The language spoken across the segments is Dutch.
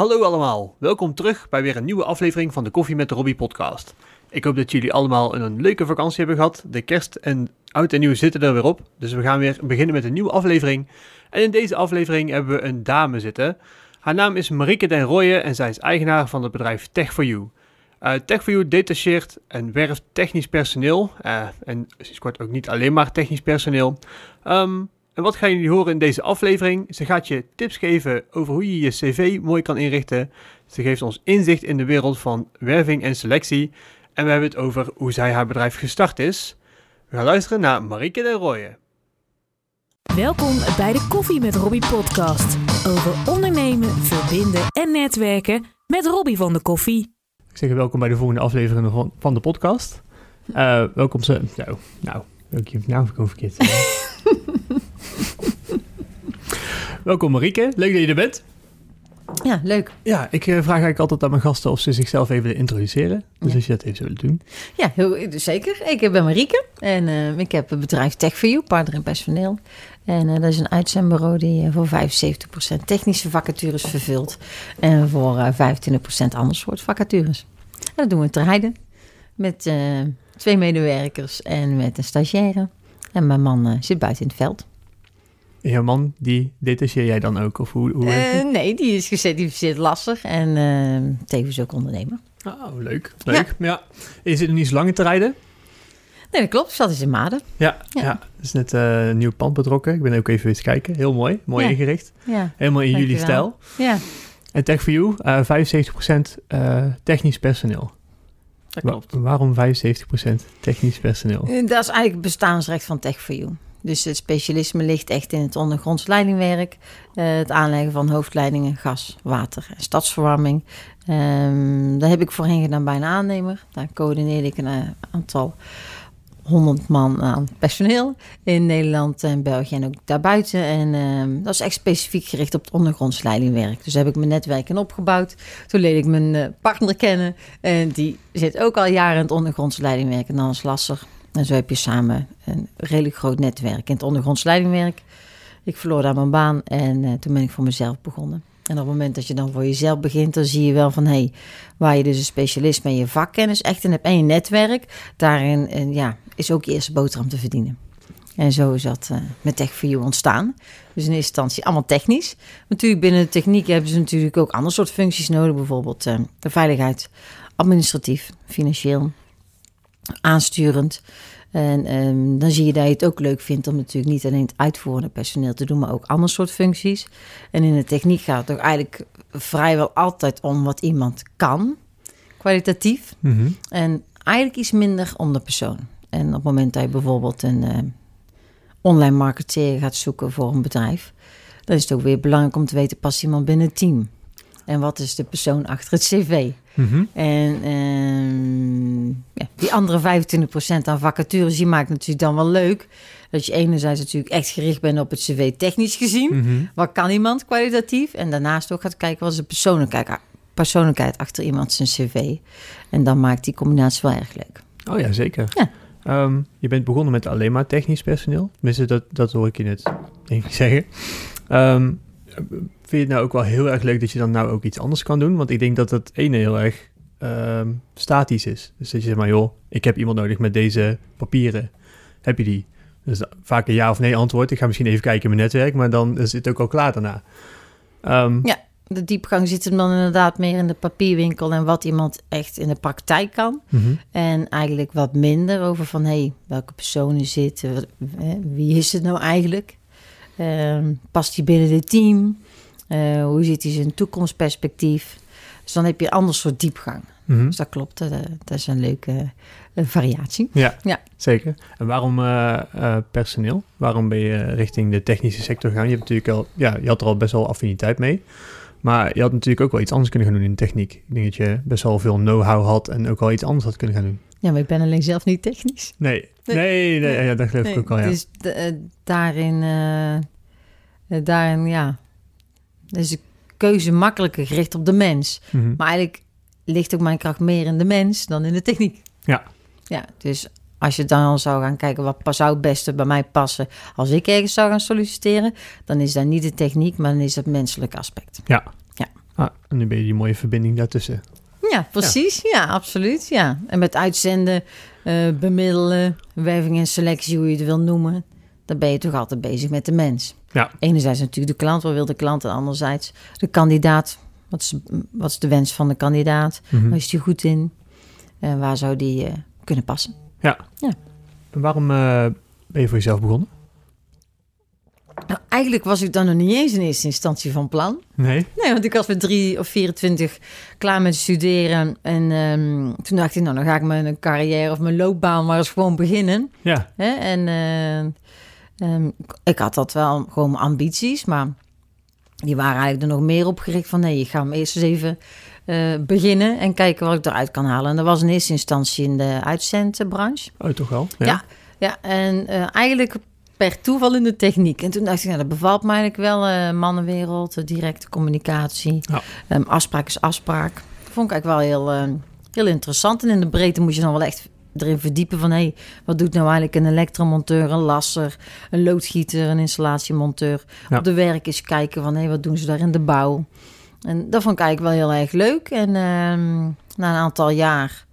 Hallo allemaal, welkom terug bij weer een nieuwe aflevering van de Koffie met Robbie podcast. Ik hoop dat jullie allemaal een leuke vakantie hebben gehad. De kerst en oud en nieuw zitten er weer op, dus we gaan weer beginnen met een nieuwe aflevering. En in deze aflevering hebben we een dame zitten. Haar naam is Marieke den Rooyen en zij is eigenaar van het bedrijf Tech4You. Uh, Tech4You detacheert en werft technisch personeel. Uh, en ze scoort ook niet alleen maar technisch personeel. Um, en wat gaan jullie horen in deze aflevering? Ze gaat je tips geven over hoe je je cv mooi kan inrichten. Ze geeft ons inzicht in de wereld van werving en selectie. En we hebben het over hoe zij haar bedrijf gestart is. We gaan luisteren naar Marieke de Rooyen. Welkom bij de Koffie met Robbie podcast. Over ondernemen, verbinden en netwerken met Robbie van de Koffie. Ik zeg welkom bij de volgende aflevering van, de podcast. Uh, welkom ze... Nou, nou, welke naam ik verkeerd Welkom Marieke, leuk dat je er bent. Ja, leuk. Ja, ik uh, vraag eigenlijk altijd aan mijn gasten of ze zichzelf even willen introduceren. Dus als je dat even zou willen doen. Ja, heel, zeker. Ik ben Marieke en uh, ik heb het bedrijf Tech4You, partner in personeel. En uh, dat is een uitzendbureau die voor 75% technische vacatures vervult. En voor 25% ander soort vacatures. En dat doen we te rijden met twee medewerkers en met een stagiaire. En mijn man zit buiten in het veld. En jouw man, die detacheer jij dan ook? Of hoe, hoe uh, nee, die is gecertificeerd lastig en uh, tevens ook ondernemer. Oh, leuk. Leuk. Ja. ja. Is het niet zo lang te rijden? Nee, dat klopt. Dat is in Maden. Ja, ja. ja. er is net uh, een nieuw pand betrokken. Ik ben ook even eens kijken. Heel mooi. Mooi ja. ingericht. Ja. Helemaal in jullie stijl. Ja. En Tech for You, 75% technisch personeel. Dat klopt. Wa waarom 75% technisch personeel? Dat is eigenlijk het bestaansrecht van Tech for You. Dus het specialisme ligt echt in het ondergronds leidingwerk, uh, het aanleggen van hoofdleidingen, gas, water en stadsverwarming. Um, daar heb ik voorheen gedaan bij een aannemer. Daar coördineerde ik een uh, aantal honderd man aan personeel in Nederland en België en ook daarbuiten. En um, dat is echt specifiek gericht op het ondergronds leidingwerk. Dus heb ik mijn netwerken opgebouwd. Toen leerde ik mijn uh, partner kennen en die zit ook al jaren in het ondergronds leidingwerk. En dan is lastig en zo heb je samen een redelijk groot netwerk in het ondergronds leidingwerk. Ik verloor daar mijn baan en uh, toen ben ik voor mezelf begonnen. En op het moment dat je dan voor jezelf begint, dan zie je wel van hé, hey, waar je dus een specialist met je vakkennis echt in hebt en je netwerk, daarin en ja, is ook je eerste boterham te verdienen. En zo is dat uh, met Tech4You ontstaan. Dus in eerste instantie allemaal technisch. Natuurlijk binnen de techniek hebben ze natuurlijk ook ander soort functies nodig. Bijvoorbeeld de veiligheid, administratief, financieel, aansturend. En um, dan zie je dat je het ook leuk vindt om natuurlijk niet alleen het uitvoerende personeel te doen, maar ook ander soort functies. En in de techniek gaat het toch eigenlijk vrijwel altijd om wat iemand kan, kwalitatief. Mm -hmm. En eigenlijk iets minder om de persoon. En op het moment dat je bijvoorbeeld een uh, online marketeer gaat zoeken voor een bedrijf, dan is het ook weer belangrijk om te weten, past iemand binnen het team? En wat is de persoon achter het cv? Mm -hmm. En uh, ja, die andere 25% aan vacatures, die maakt natuurlijk dan wel leuk. Dat je enerzijds natuurlijk echt gericht bent op het cv technisch gezien. Mm -hmm. Wat kan iemand kwalitatief? En daarnaast ook gaat kijken wat is de persoonlijkheid, persoonlijkheid achter iemand zijn cv. En dan maakt die combinatie wel erg leuk. Oh ja, zeker. Ja. Um, je bent begonnen met alleen maar technisch personeel. Tenminste, dat, dat hoor ik je net even zeggen. Um, vind je het nou ook wel heel erg leuk dat je dan nou ook iets anders kan doen? Want ik denk dat het ene heel erg uh, statisch is. Dus dat je zegt maar, joh, ik heb iemand nodig met deze papieren. Heb je die? Dus vaak een ja of nee antwoord. Ik ga misschien even kijken in mijn netwerk, maar dan is het ook al klaar daarna. Um, ja, de diepgang zit hem dan inderdaad meer in de papierwinkel en wat iemand echt in de praktijk kan. Mm -hmm. En eigenlijk wat minder over van, hé, hey, welke personen zitten, wie is het nou eigenlijk? Uh, past hij binnen het team? Uh, hoe ziet hij zijn toekomstperspectief? Dus dan heb je een ander soort diepgang. Mm -hmm. Dus dat klopt, dat, dat is een leuke uh, variatie. Ja, ja, zeker. En waarom uh, personeel? Waarom ben je richting de technische sector gegaan? Je, hebt natuurlijk al, ja, je had er al best wel affiniteit mee. Maar je had natuurlijk ook wel iets anders kunnen gaan doen in de techniek. Ik denk dat je best wel veel know-how had en ook wel iets anders had kunnen gaan doen. Ja, maar ik ben alleen zelf niet technisch. Nee, nee, nee, nee ja, dat geloof nee, ik ook al, ja. Dus daarin, daarin, ja, dus de keuze makkelijker gericht op de mens. Mm -hmm. Maar eigenlijk ligt ook mijn kracht meer in de mens dan in de techniek. Ja. Ja, dus als je dan zou gaan kijken wat zou het beste bij mij passen als ik ergens zou gaan solliciteren, dan is dat niet de techniek, maar dan is het menselijke aspect. Ja. Ja. Ah, en nu ben je die mooie verbinding daartussen. Ja, precies. Ja, absoluut. Ja. En met uitzenden, eh, bemiddelen, werving en selectie, hoe je het wil noemen. Dan ben je toch altijd bezig met de mens. Ja. Enerzijds natuurlijk de klant, wat wil de klant? En anderzijds de kandidaat. Wat is, wat is de wens van de kandidaat? Waar is die goed in? En waar zou die eh, kunnen passen? En waarom eh, ben je voor jezelf begonnen? Nou, eigenlijk was ik dan nog niet eens in eerste instantie van plan. Nee. Nee, want ik was met drie of 24 klaar met studeren. En ehm, toen dacht ik, nou, dan ga ik mijn carrière of mijn loopbaan maar eens gewoon beginnen. Ja. Hè? En eh, ehm, ik had dat wel gewoon ambities, maar die waren eigenlijk er nog meer op gericht van nee, ik ga hem eerst eens even eh, beginnen en kijken wat ik eruit kan halen. En dat was in eerste instantie in de uitzendbranche. Oh, toch wel? Ja. Ja, en eh, eigenlijk per toeval in de techniek. En toen dacht ik, nou, dat bevalt me eigenlijk wel, eh, mannenwereld, directe communicatie, Ja. Ehm, afspraak is afspraak. Dat vond ik eigenlijk wel heel, heel interessant. En in de breedte moet je dan wel echt erin verdiepen van... hé, hey, wat doet nou eigenlijk een elektromonteur, een lasser, een loodgieter, een installatiemonteur. Ja. Op de werk eens kijken van, hé, hey, wat doen ze daar in de bouw? En dat vond ik eigenlijk wel heel erg leuk. En ehm, na een aantal jaar,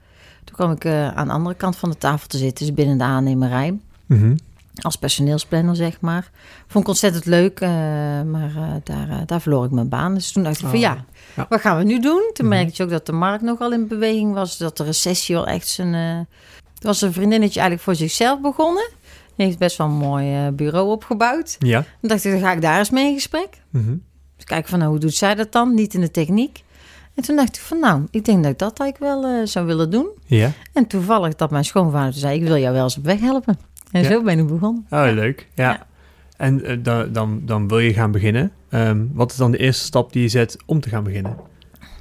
toen kwam ik eh, aan de andere kant van de tafel te zitten, dus binnen de aannemerij Mhm. Als personeelsplanner, zeg maar. Vond ik ontzettend leuk, eh, maar eh, daar, eh, daar verloor ik mijn baan. Dus toen dacht ik van Oh, ja, ja. wat gaan we nu doen? Toen Mhm. merkte je ook dat de markt nogal in beweging was. Dat de recessie wel echt zijn... er was een vriendinnetje eigenlijk voor zichzelf begonnen. Die heeft best wel een mooi bureau opgebouwd. Ja. Toen dacht ik, dan ga ik daar eens mee in gesprek. Mhm. Dus kijken van, nou, hoe doet zij dat dan? Niet in de techniek. En toen dacht ik van, nou, ik denk dat ik dat eigenlijk wel zou willen doen. Ja. En toevallig dat mijn schoonvader zei, ik wil jou wel eens op weg helpen. En Ja. zo ben ik begonnen. Oh, leuk. Ja. Ja. En eh, dan, dan, dan wil je gaan beginnen. Ehm, wat is dan de eerste stap die je zet om te gaan beginnen?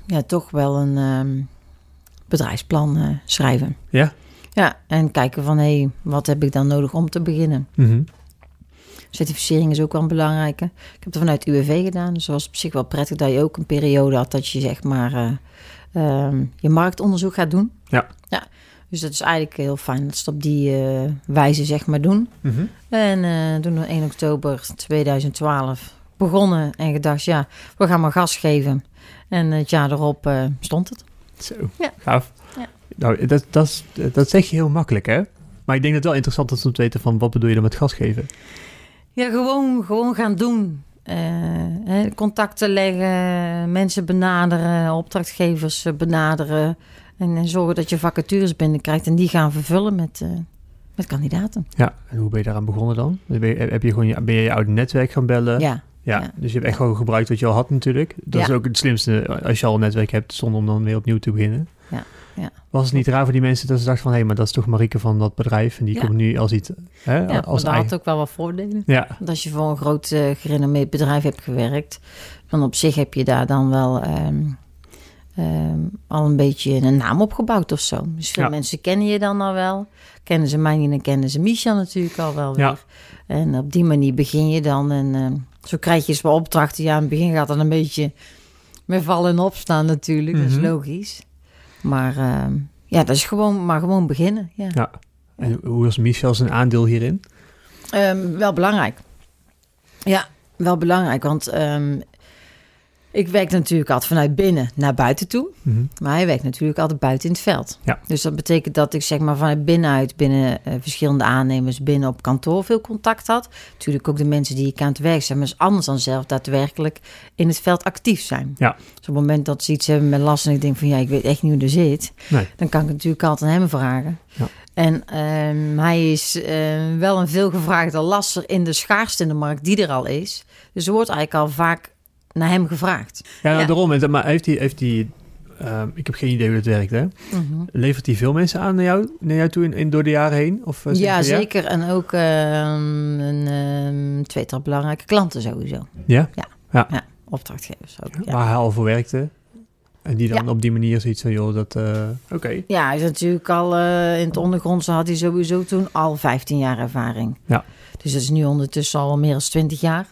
ja, toch wel een ehm, bedrijfsplan eh, schrijven. Ja. Ja, en kijken van, hé, hey, wat heb ik dan nodig om te beginnen? Mhm. Certificering is ook wel een belangrijke. Ik heb het vanuit UWV gedaan, dus het was op zich wel prettig dat je ook een periode had dat je zeg maar eh, ehm, je marktonderzoek gaat doen. Ja. Ja, dus dat is eigenlijk heel fijn dat ze het op die eh, wijze zeg maar doen. Mhm. En eh, toen op 1 oktober 2012 begonnen en gedacht, ja, we gaan maar gas geven. En het jaar erop eh, stond het. Zo, Ja. gaaf. Ja. Nou, dat, dat, dat zeg je heel makkelijk, hè? Maar ik denk dat het wel interessant is om te weten van... wat bedoel je dan met gas geven? Ja, gewoon, gewoon gaan doen. Contacten leggen, mensen benaderen, opdrachtgevers benaderen. En, en zorgen dat je vacatures binnenkrijgt en die gaan vervullen met, eh, met kandidaten. Ja, en hoe ben je daaraan begonnen dan? Ben je, heb je gewoon je, ben je je oude netwerk gaan bellen? Ja, Ja, ja. dus je hebt echt gewoon gebruikt wat je al had natuurlijk. Dat Ja. is ook het slimste als je al een netwerk hebt, zonder om dan weer opnieuw te beginnen. Ja, ja. Was het niet raar voor die mensen dat ze dachten van... hé, maar dat is toch Marieke van dat bedrijf... en die Ja. komt nu als iets... Hè, ja als dat eigen... had ook wel wat voordelen. Ja, Want als je voor een groot eh, gerenommeerd bedrijf hebt gewerkt, dan op zich heb je daar dan wel ehm, ehm, al een beetje een naam opgebouwd of zo. Dus veel Ja. mensen kennen je dan al wel. Kennen ze mij niet, dan kennen ze Misha natuurlijk al wel weer. Ja. En op die manier begin je dan. En ehm, zo krijg je eens wat opdrachten. Ja, in het begin gaat het een beetje met vallen en opstaan natuurlijk. Dat is Mhm. logisch. Maar ehm, ja, dat is gewoon, maar gewoon beginnen. Ja. ja. En hoe was Michel zijn aandeel hierin? Wel belangrijk. Ja, wel belangrijk. Want ehm, ik werk natuurlijk altijd vanuit binnen naar buiten toe. Mhm. Maar hij werkt natuurlijk altijd buiten in het veld. Ja. Dus dat betekent dat ik zeg maar vanuit binnenuit, binnen eh, verschillende aannemers, binnen op kantoor veel contact had. Natuurlijk ook de mensen die ik aan het werk zijn. Maar is anders dan zelf daadwerkelijk in het veld actief zijn. Ja. Dus op het moment dat ze iets hebben met last en ik denk van ja, ik weet echt niet hoe er zit. Nee. Dan kan ik natuurlijk altijd aan hem vragen. Ja. En ehm, hij is eh, wel een veelgevraagde lasser in de schaarste in de markt die er al is. Dus er wordt eigenlijk al vaak naar hem gevraagd. Ja, nou, Ja. daarom. Maar heeft hij... Heeft hij ehm, ik heb geen idee hoe dat werkt, hè? Levert hij veel mensen aan naar jou, naar jou toe in, in, door de jaren heen? Of, eh, Ja, zeker. En ook ehm, een ehm, tweetal belangrijke klanten sowieso. Ja? Opdrachtgevers ook. Ja. Waar hij al voor werkte. En die dan Ja. op die manier zoiets van, joh, dat... eh, Oké. Ja, hij is natuurlijk al eh, in het ondergrondse had hij sowieso toen al 15 jaar ervaring. Ja. Dus dat is nu ondertussen al meer dan 20 jaar.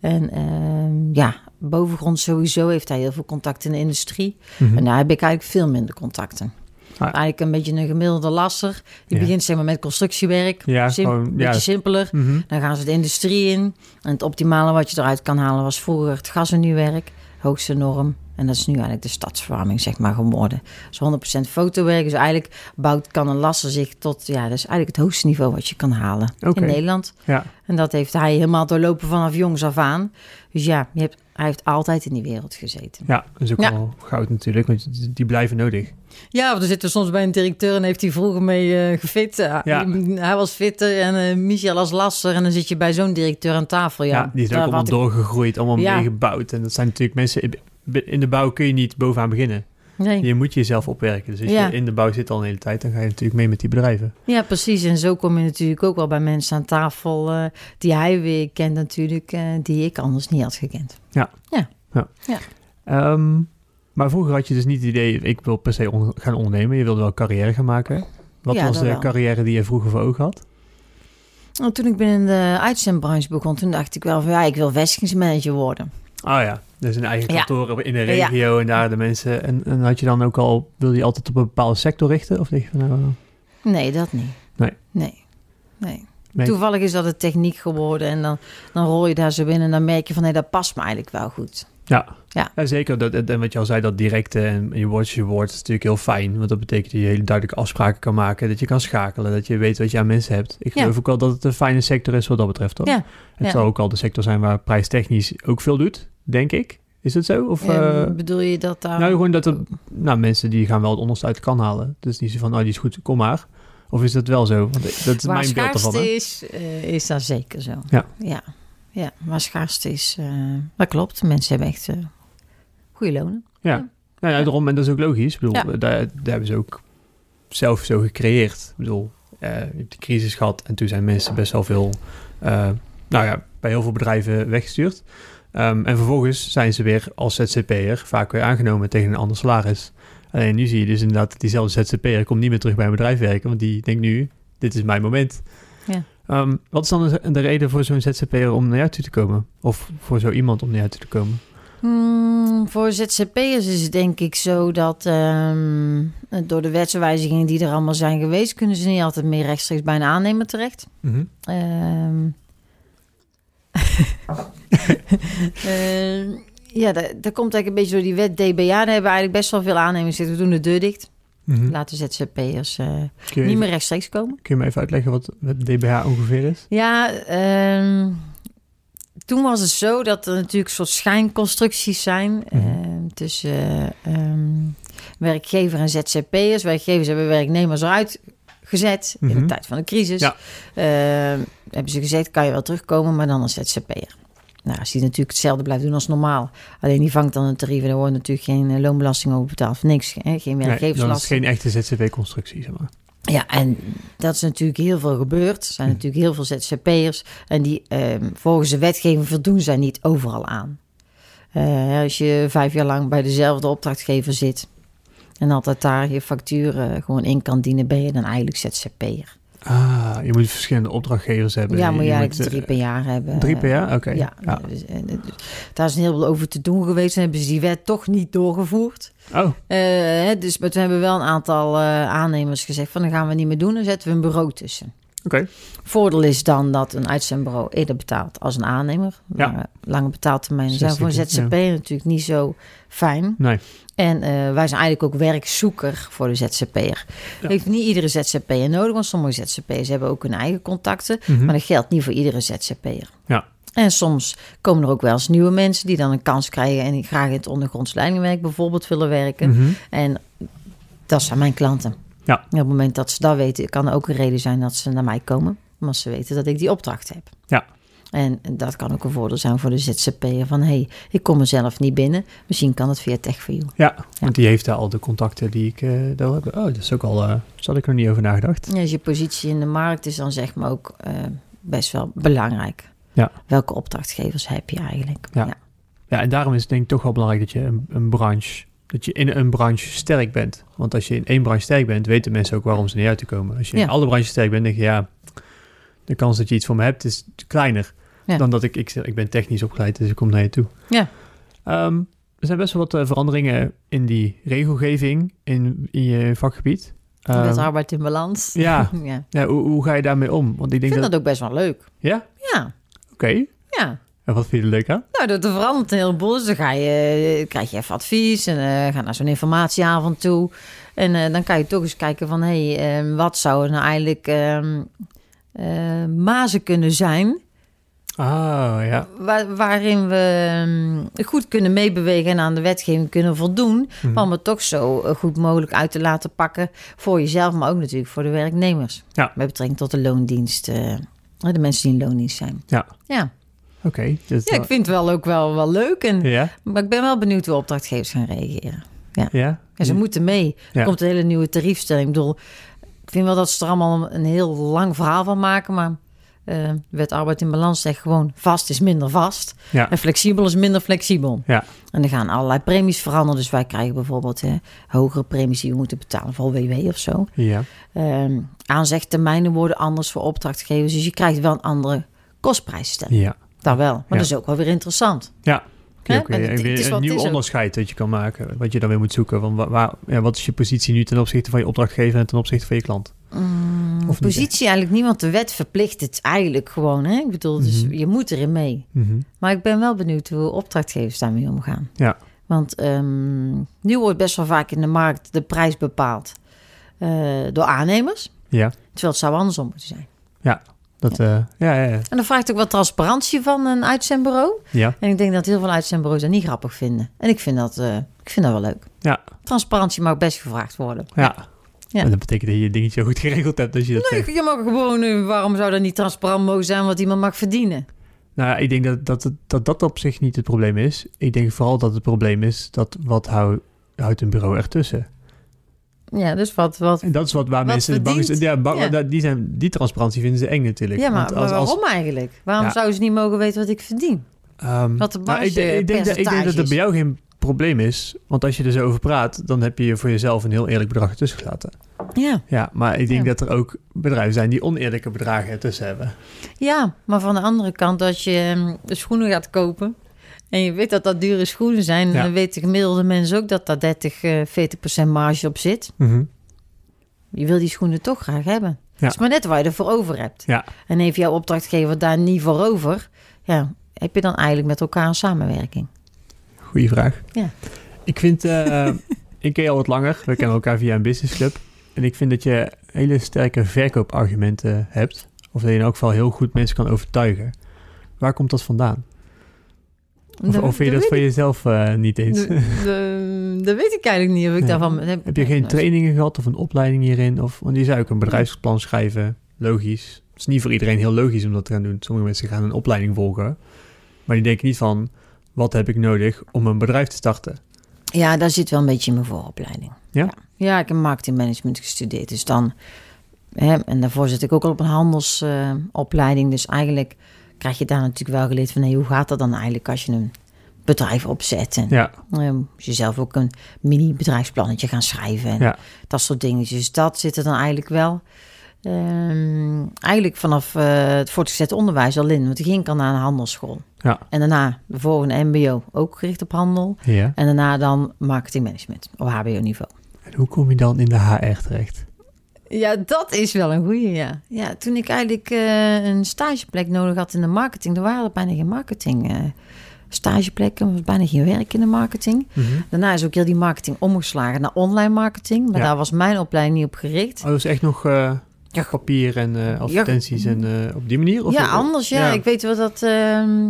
En ehm, ja, bovengronds sowieso heeft hij heel veel contact in de industrie. Mhm. En daar heb ik eigenlijk veel minder contacten. Ah. Eigenlijk een beetje een gemiddelde lasser. Die Ja. begint zeg maar met constructiewerk. Ja, Sim- gewoon, beetje ja. simpeler. Mhm. Dan gaan ze de industrie in. En het optimale wat je eruit kan halen was vroeger het gas- en nuwerk. Hoogste norm. En dat is nu eigenlijk de stadsverwarming, zeg maar, geworden. Dus 100% fotowerk. Dus eigenlijk bouwt, kan een lasser zich tot... Ja, dat is eigenlijk het hoogste niveau wat je kan halen in Nederland. Ja, En dat heeft hij helemaal doorlopen vanaf jongs af aan. Dus ja, je hebt, hij heeft altijd in die wereld gezeten. ja, dat is ook Ja. wel goud natuurlijk, want die- blijven nodig. Ja, want er zitten soms bij een directeur en heeft hij vroeger mee eh, gefit. Eh, Ja. Hij was fitter en eh, Michel als lasser. En dan zit je bij zo'n directeur aan tafel. Ja, Ja, die is ook Daar allemaal ik- doorgegroeid, allemaal Ja. meegebouwd. En dat zijn natuurlijk mensen... In de bouw kun je niet bovenaan beginnen. Nee. Je moet jezelf opwerken. Dus als Ja. je in de bouw zit al een hele tijd, dan ga je natuurlijk mee met die bedrijven. Ja, precies. En zo kom je natuurlijk ook wel bij mensen aan tafel eh, die hij weer kent natuurlijk, eh, die ik anders niet had gekend. Ehm, maar vroeger had je dus niet het idee, ik wil per se on- gaan ondernemen. Je wilde wel carrière gaan maken. Wat Ja, was de wel. carrière die je vroeger voor ogen had? En toen ik binnen de uitzendbranche begon, toen dacht ik wel van ja, ik wil vestigingsmanager worden. Oh ja, dus een eigen kantoor in de Ja. regio en daar de mensen. En, en had je dan ook al, wilde je altijd op een bepaalde sector richten? Of je van nou, Nee, dat niet. Nee. Nee. Nee. nee, Toevallig is dat het techniek geworden en dan, dan rol je daar zo in en dan merk je van nee, dat past me eigenlijk wel goed. Ja. Ja. Ja, zeker. Dat, en wat je al zei, dat directe en je woord is je woord is natuurlijk heel fijn. Want dat betekent dat je hele duidelijke afspraken kan maken. Dat je kan schakelen. Dat je weet wat je aan mensen hebt. Ik Ja. geloof ook wel dat het een fijne sector is wat dat betreft. Ja. Het zal ook al de sector zijn waar prijstechnisch ook veel doet, denk ik. Is het zo? Of, eh, bedoel je dat daar... nou, gewoon dat er, nou, mensen die gaan wel het onderste uit kan halen. Dus niet zo van, oh, die is goed, kom maar. Of is dat wel zo? Want dat is waar mijn beeld ervan. schaarste hè? is, eh, is dat zeker zo. Ja. Ja, ja waar schaarste is, eh, dat klopt. Mensen hebben echt goede lonen. Ja. Ja. Nou ja, daarom, en dat is ook logisch. Ik bedoel, Ja. daar, daar hebben ze ook zelf zo gecreëerd. Ik bedoel, je hebt de crisis gehad en toen zijn mensen best wel veel, nou ja, bij heel veel bedrijven weggestuurd. Ehm, en vervolgens zijn ze weer als ZZP'er vaak weer aangenomen tegen een ander salaris. Alleen nu zie je dus inderdaad diezelfde ZZP'er komt niet meer terug bij een bedrijf werken, want die denkt nu, dit is mijn moment. Ja. Ehm, wat is dan de- de reden voor zo'n ZZP'er om naar jou toe te komen? Of voor zo iemand om naar jou toe te komen? Hmm, voor ZZP'ers is het denk ik zo dat ehm, door de wetswijzigingen die er allemaal zijn geweest, kunnen ze niet altijd meer rechtstreeks bij een aannemer terecht. Ehm Ehm, ja, dat, dat komt eigenlijk een beetje door die wet DBA. Daar hebben we eigenlijk best wel veel aannemers zitten. We doen de deur dicht. Mhm. Laten ZZP'ers eh niet even- meer rechtstreeks komen. Kun je me even uitleggen wat wat DBH ongeveer is? Ja, ehm, toen was het zo dat er natuurlijk soort schijnconstructies zijn Mhm. ehm, tussen ehm, werkgever en ZZP'ers. Werkgevers hebben werknemers eruit gezet in Mhm. de tijd van de crisis. Ja. Hebben ze gezegd, kan je wel terugkomen, maar dan als ZZP'er. Nou, als die natuurlijk hetzelfde blijft doen als normaal. Alleen die vangt dan een tarief en daar wordt natuurlijk geen eh, loonbelasting over betaald. Niks, hè? geen Nee, dan is geen echte ZZP-constructie, zeg maar. Ja, en dat is natuurlijk heel veel gebeurd. Er zijn Hm. natuurlijk heel veel ZZP'ers. En die ehm, volgens de wetgeving voldoen zij niet overal aan. Eh, als je vijf jaar lang bij dezelfde opdrachtgever zit... en altijd daar je facturen gewoon in kan dienen... ben je dan eigenlijk ZZP'er. Ah, je moet verschillende opdrachtgevers hebben. Ja, moet je eigenlijk moet, drie eh, per jaar hebben. Drie per jaar? Oké. Ja, Ja. dus, eh, dus daar is een heel veel over te doen geweest. En hebben ze die wet toch niet doorgevoerd. Oh, Eh, dus maar toen hebben we wel een aantal aannemers gezegd... van dan gaan we niet meer doen, dan zetten we een bureau tussen. Oké. Voordeel is dan dat een uitzendbureau eerder betaalt als een aannemer. Ja. Lange, lange betaaltermijnen zijn voor een 60, ZZP natuurlijk niet zo fijn. Nee. En eh, wij zijn eigenlijk ook werkzoeker voor de ZZP'er. Ja. Heeft niet iedere ZZP'er nodig, want sommige ZZP'ers hebben ook hun eigen contacten. Mhm. Maar dat geldt niet voor iedere ZZP'er. Ja. En soms komen er ook wel eens nieuwe mensen die dan een kans krijgen en die graag in het ondergronds leidingwerk bijvoorbeeld willen werken. Mhm. En dat zijn mijn klanten. Ja. En op het moment dat ze dat weten, kan er ook een reden zijn dat ze naar mij komen. Omdat ze weten dat ik die opdracht heb. Ja. En dat kan ook een voordeel zijn voor de ZZP'er van... hé, hey, ik kom er zelf niet binnen. Misschien kan het via TechView. Ja, want die heeft daar al de contacten die ik eh, daar heb. Oh, dat is ook al... eh daar had ik nog niet over nagedacht. Ja, je positie in de markt is dan zeg maar ook eh, best wel belangrijk. Ja. Welke opdrachtgevers heb je eigenlijk? Ja. Ja, en daarom is het denk ik toch wel belangrijk dat je een, een branche... Dat je in een branche sterk bent. Want als je in één branche sterk bent, weten mensen ook waarom ze naar jou te komen. Als je in alle branches sterk bent, denk je ja... De kans dat je iets voor me hebt is kleiner. Ja. Dan dat ik, ik... Ik ben technisch opgeleid, dus ik kom naar je toe. Ja. Ehm, er zijn best wel wat eh, veranderingen in die regelgeving in, in je vakgebied. Met Ehm, arbeid in balans. ja, ja. ja hoe, hoe ga je daarmee om? Want ik Ik denk vind dat... dat ook best wel leuk. Ja? Ja, Oké. ja. En wat vind je er leuk aan? Nou, dat er verandert een heleboel. Dus dan ga je, krijg je even advies en eh ga naar zo'n informatieavond toe. En eh, dan kan je toch eens kijken van... hé, hey, eh, wat zou nou eigenlijk ehm eh, mazen kunnen zijn... Ah, ja. Waar- waarin we ehm, goed kunnen meebewegen en aan de wetgeving kunnen voldoen... Mhm. om het toch zo eh, goed mogelijk uit te laten pakken... voor jezelf, maar ook natuurlijk voor de werknemers. Ja. Met betrekking tot de loondienst... eh, de mensen die in loondienst zijn. Ja. Ja, Oké. dus ja ik vind het wel ook wel, wel leuk. En, Ja? Maar ik ben wel benieuwd hoe opdrachtgevers gaan reageren. Ja? Ja, ze moeten mee. Ja. Er komt een hele nieuwe tariefstelling. Ik bedoel, ik vind wel dat ze er allemaal een heel lang verhaal van maken. Maar eh wet arbeid in balans zegt gewoon... vast is minder vast. Ja. En flexibel is minder flexibel. Ja. En er gaan allerlei premies veranderen. Dus wij krijgen bijvoorbeeld hè, hogere premies die we moeten betalen voor WW of zo. Ja. Ehm aanzegtermijnen worden anders voor opdrachtgevers. Dus je krijgt wel een andere kostprijsstelling. Ja. Wel. Maar Ja. dat is ook wel weer interessant. Ja. Ook weer, het is een nieuw onderscheid dat je kan maken. Wat je dan weer moet zoeken. Van waar, ja, wat is je positie nu ten opzichte van je opdrachtgever en ten opzichte van je klant? Mm, Of niet, positie eigenlijk niet, want de wet verplicht het eigenlijk gewoon. Hè? Ik bedoel, dus Mhm. je moet erin mee. Mhm. Maar ik ben wel benieuwd hoe opdrachtgevers daarmee omgaan. Ja. Want ehm, nu wordt best wel vaak in de markt de prijs bepaald eh, door aannemers. Ja. Terwijl het zou andersom moeten zijn. Dat, ja. ja, ja, ja. En dan vraagt ook wat transparantie van een uitzendbureau. Ja. En ik denk dat heel veel uitzendbureaus dat niet grappig vinden. En ik vind dat, eh, ik vind dat wel leuk. Ja. Transparantie mag best gevraagd worden. ja. Ja. En dat betekent dat je je dingetje goed geregeld hebt als je dat Nee, zegt. je mag gewoon, eh, waarom zou dat niet transparant mogen zijn wat iemand mag verdienen? Nou, ik denk dat dat, dat dat op zich niet het probleem is. Ik denk vooral dat het probleem is dat wat hou, houdt een bureau ertussen. Ja, dus wat, wat En dat is wat waar Wat mensen bang zijn. Ja, bang, Ja. Die, zijn, die transparantie vinden ze eng natuurlijk. Ja, maar, Want als- maar als- waarom eigenlijk? Waarom Ja. zouden ze niet mogen weten wat ik verdien? Ehm, Wat de nou, ik, denk- ik, denk dat, ik denk dat bij jou geen probleem is. Want als je er zo over praat, dan heb je voor jezelf een heel eerlijk bedrag ertussen gelaten. Ja. Ja, maar ik denk Ja. dat er ook bedrijven zijn die oneerlijke bedragen ertussen hebben. ja, maar van de andere kant, als je ehm, de schoenen gaat kopen... en je weet dat dat dure schoenen zijn... Ja. dan weten gemiddelde mensen ook dat daar 30, eh 40 procent marge op zit. Mhm. Je wil die schoenen toch graag hebben. Ja. Het is maar net waar je ervoor over hebt. Ja. En heeft jouw opdrachtgever daar niet voor over... ja, heb je dan eigenlijk met elkaar een samenwerking? Goeie vraag. Ja. Ik vind, eh, ik ken je al wat langer. We kennen elkaar via een businessclub. En ik vind dat je hele sterke verkoopargumenten hebt. Of dat je in elk geval heel goed mensen kan overtuigen. Waar komt dat vandaan? Of, Dat- of vind je dat van jezelf eh, niet eens? De- de- Dat weet ik eigenlijk niet of ik Nee. daarvan... Heb je geen trainingen gehad of een opleiding hierin? Of, want je zou ook een bedrijfsplan schrijven. Logisch. Het is niet voor iedereen heel logisch om dat te gaan doen. Sommige mensen gaan een opleiding volgen. Maar die denken niet van... Wat heb ik nodig om een bedrijf te starten? Ja, daar zit wel een beetje in mijn vooropleiding. Ja? Ja, ik heb marketingmanagement gestudeerd. Dus dan... Hè, en daarvoor zit ik ook al op een handelsopleiding. dus eigenlijk krijg je daar natuurlijk wel geleerd van... Hey, hoe gaat dat dan eigenlijk als je een bedrijf opzet? En Ja, eh, je zelf ook een mini-bedrijfsplannetje gaan schrijven. En Ja. dat soort dingetjes. Dus dat zit er dan eigenlijk wel... ehm, eigenlijk vanaf eh, het voortgezet onderwijs al in. Want ik ging al naar een handelsschool. Ja. En daarna de volgende mbo, ook gericht op handel. ja. En daarna dan marketingmanagement op HBO-niveau. En hoe kom je dan in de HR terecht? Ja, dat is wel een goeie, ja. Ja, toen ik eigenlijk eh, een stageplek nodig had in de marketing, er waren er bijna geen marketing eh, stageplekken, er was bijna geen werk in de marketing. Daarna is ook heel die marketing omgeslagen naar online marketing, maar Ja. daar was mijn opleiding niet op gericht. Oh, dat is echt nog eh, Ja, papier en eh, advertenties en eh, op die manier? Of ja, anders, ja. ja. Ik weet wel dat ehm,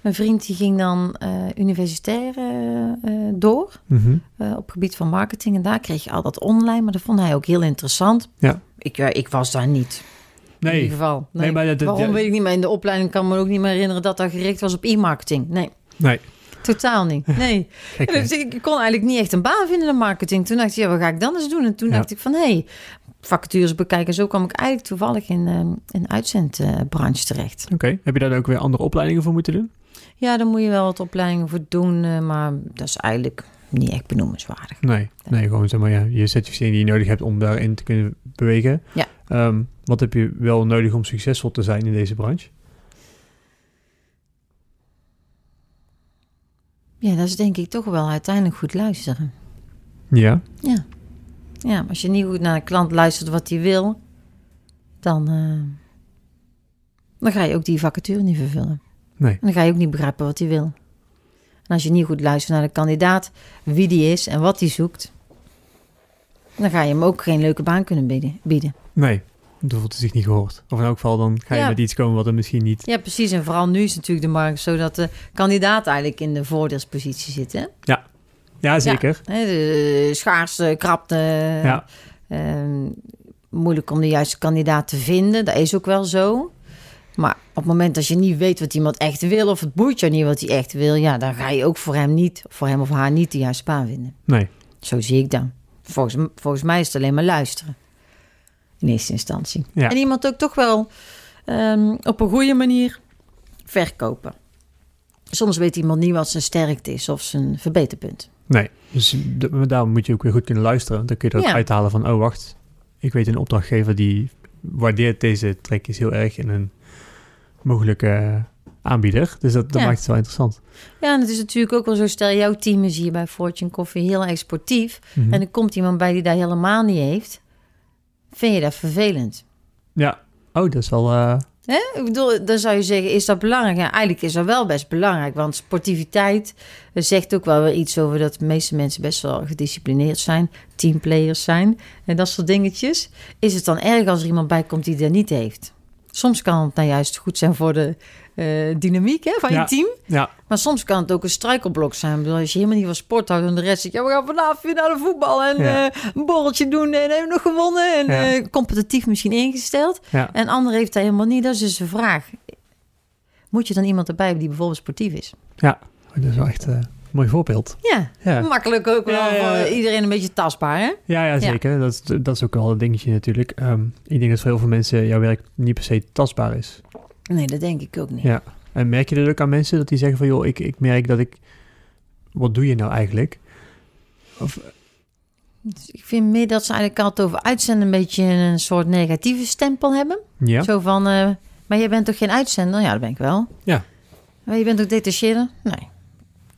mijn vriend die ging dan eh, universitair eh, eh, door. Mhm. op gebied van marketing. En daar kreeg je al dat online, maar dat vond hij ook heel interessant. Ja. Ik, ik was daar niet. In Nee, ieder geval. Nee. Nee, maar dat- Waarom ja. weet ik niet, maar in de opleiding kan me ook niet meer herinneren dat dat gericht was op e-marketing. Nee, nee. totaal niet. Nee. Dus ik, kon eigenlijk niet echt een baan vinden in de marketing. Toen dacht ik, ja, wat ga ik dan eens doen? En toen Ja. dacht ik van, hé, hey, vacatures bekijken. Zo kwam ik eigenlijk toevallig in in de uitzendbranche terecht. Oké, heb je daar ook weer andere opleidingen voor moeten doen? Ja, daar moet je wel wat opleidingen voor doen, eh, maar dat is eigenlijk niet echt benoemenswaardig. Nee, nee gewoon zeg maar ja, je certificering die je nodig hebt om daarin te kunnen bewegen. Ja. Ehm, wat heb je wel nodig om succesvol te zijn in deze branche? Ja, dat is denk ik toch wel uiteindelijk goed luisteren. Ja. Ja. Ja, als je niet goed naar de klant luistert wat hij wil, dan, eh, dan ga je ook die vacature niet vervullen. Nee. En dan ga je ook niet begrijpen wat hij wil. En als je niet goed luistert naar de kandidaat, wie die is en wat hij zoekt, dan ga je hem ook geen leuke baan kunnen bieden. Nee, dan voelt hij zich niet gehoord. Of in elk geval, dan ga je Ja. met iets komen wat er misschien niet... Ja, precies. En vooral nu is natuurlijk de markt zo dat de kandidaat eigenlijk in de voordeelspositie zit. Hè? Ja, zeker. Hè, de schaarste, krapte. Ja. Ehm, moeilijk om de juiste kandidaat te vinden. Dat is ook wel zo. Maar op het moment dat je niet weet wat iemand echt wil... of het boeit je niet wat hij echt wil... ja, dan ga je ook voor hem, niet, voor hem of haar niet de juiste baan vinden. Nee. Zo zie ik dan. Volgens, volgens mij is het alleen maar luisteren. In eerste instantie. Ja. En iemand ook toch wel ehm, op een goede manier verkopen. Soms weet iemand niet wat zijn sterkte is of zijn verbeterpunt. Nee. Dus daarom moet je ook weer goed kunnen luisteren. Dan kun je eruit Ja. uithalen van... Oh, wacht. Ik weet een opdrachtgever die waardeert deze trekjes heel erg in een mogelijke aanbieder. Dus dat, dat Ja. maakt het wel interessant. Ja, en het is natuurlijk ook wel zo. Stel, jouw team is hier bij Fortune Coffee heel erg sportief. Mhm. En er komt iemand bij die dat helemaal niet heeft. Vind je dat vervelend? Ja. Oh, dat is wel... eh? Ik bedoel, dan zou je zeggen, is dat belangrijk? Ja, eigenlijk is dat wel best belangrijk. Want sportiviteit eh, zegt ook wel weer iets over dat de meeste mensen best wel gedisciplineerd zijn. Teamplayers zijn en dat soort dingetjes. Is het dan erg als er iemand bij komt die dat niet heeft? Soms kan het nou juist goed zijn voor de eh, dynamiek hè, van Ja. je team. ja. Maar soms kan het ook een struikelblok zijn. Bedoel, als je helemaal niet van sport houdt en de rest zegt... ja, we gaan vanavond weer naar de voetbal en Ja. eh, een borreltje doen... en hebben we nog gewonnen. En Ja. eh, competitief misschien ingesteld. Ja. En ander heeft dat helemaal niet. Dat is dus de vraag. Moet je dan iemand erbij hebben die bijvoorbeeld sportief is? Oh, dat is wel echt mooi voorbeeld. Ja, Ja. makkelijk ook wel Ja, iedereen een beetje tastbaar, hè? Ja, ja, zeker. Dat, is, dat is ook wel een dingetje natuurlijk. Ehm, ik denk dat voor heel veel mensen jouw werk niet per se tastbaar is. Nee, dat denk ik ook niet. Ja. En merk je dat ook aan mensen dat die zeggen van... joh, ik, ik merk dat ik... Wat doe je nou eigenlijk? Of, Dus ik vind meer dat ze eigenlijk altijd over uitzenden... een beetje een soort negatieve stempel hebben. ja? Zo van, eh, maar jij bent toch geen uitzender? Ja, dat ben ik wel. Ja. Maar je bent ook detacheerder? Nee.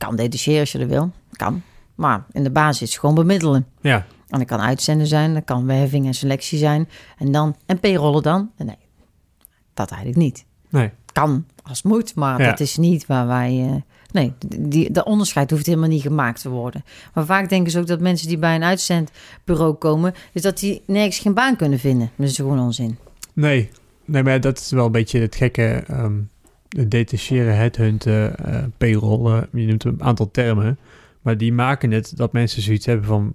Kan detacheren als je dat wil. Kan. Maar in de basis gewoon bemiddelen. Ja. En dat kan uitzenden zijn, dat kan werving en selectie zijn. En dan, en payrollen dan? Nee, dat eigenlijk niet. Nee. Kan als het moet, maar Ja. dat is niet waar wij... eh, nee, die, dat onderscheid hoeft helemaal niet gemaakt te worden. Maar vaak denken ze ook dat mensen die bij een uitzendbureau komen... is dat die nergens geen baan kunnen vinden. Dat is gewoon onzin. Nee. Nee, maar dat is wel een beetje het gekke... ehm detacheren, headhunten, eh payrollen. Je noemt een aantal termen. Maar die maken het dat mensen zoiets hebben van...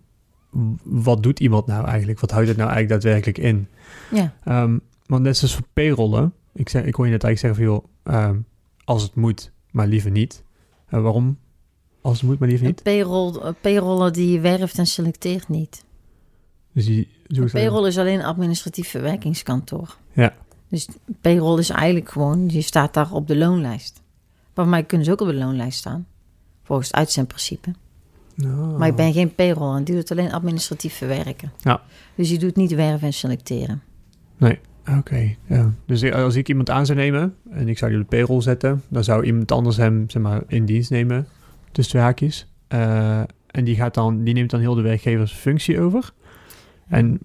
Wat doet iemand nou eigenlijk? Wat houdt het nou eigenlijk daadwerkelijk in? Ja, Ehm, want net zoals voor payrollen, ik, zeg, ik hoor je net eigenlijk zeggen van joh, ehm, als het moet, maar liever niet. En waarom? Als het moet, maar liever niet. payroll, een payroller die werft en selecteert niet. Dus die payroll is alleen een administratief verwerkingskantoor. Ja. Dus payroll is eigenlijk gewoon, je staat daar op de loonlijst. Maar voor mij kunnen ze ook op de loonlijst staan. Volgens het uitzendprincipe. Nou, Maar ik ben geen payroll en die doet alleen administratief verwerken. Ja. Dus je doet niet werven en selecteren. Oké, ja. Dus als ik iemand aan zou nemen en ik zou die op de payroll zetten, dan zou iemand anders hem zeg maar, in dienst nemen, tussen twee haakjes. Eh, en die, gaat dan, die neemt dan heel de werkgeversfunctie over. En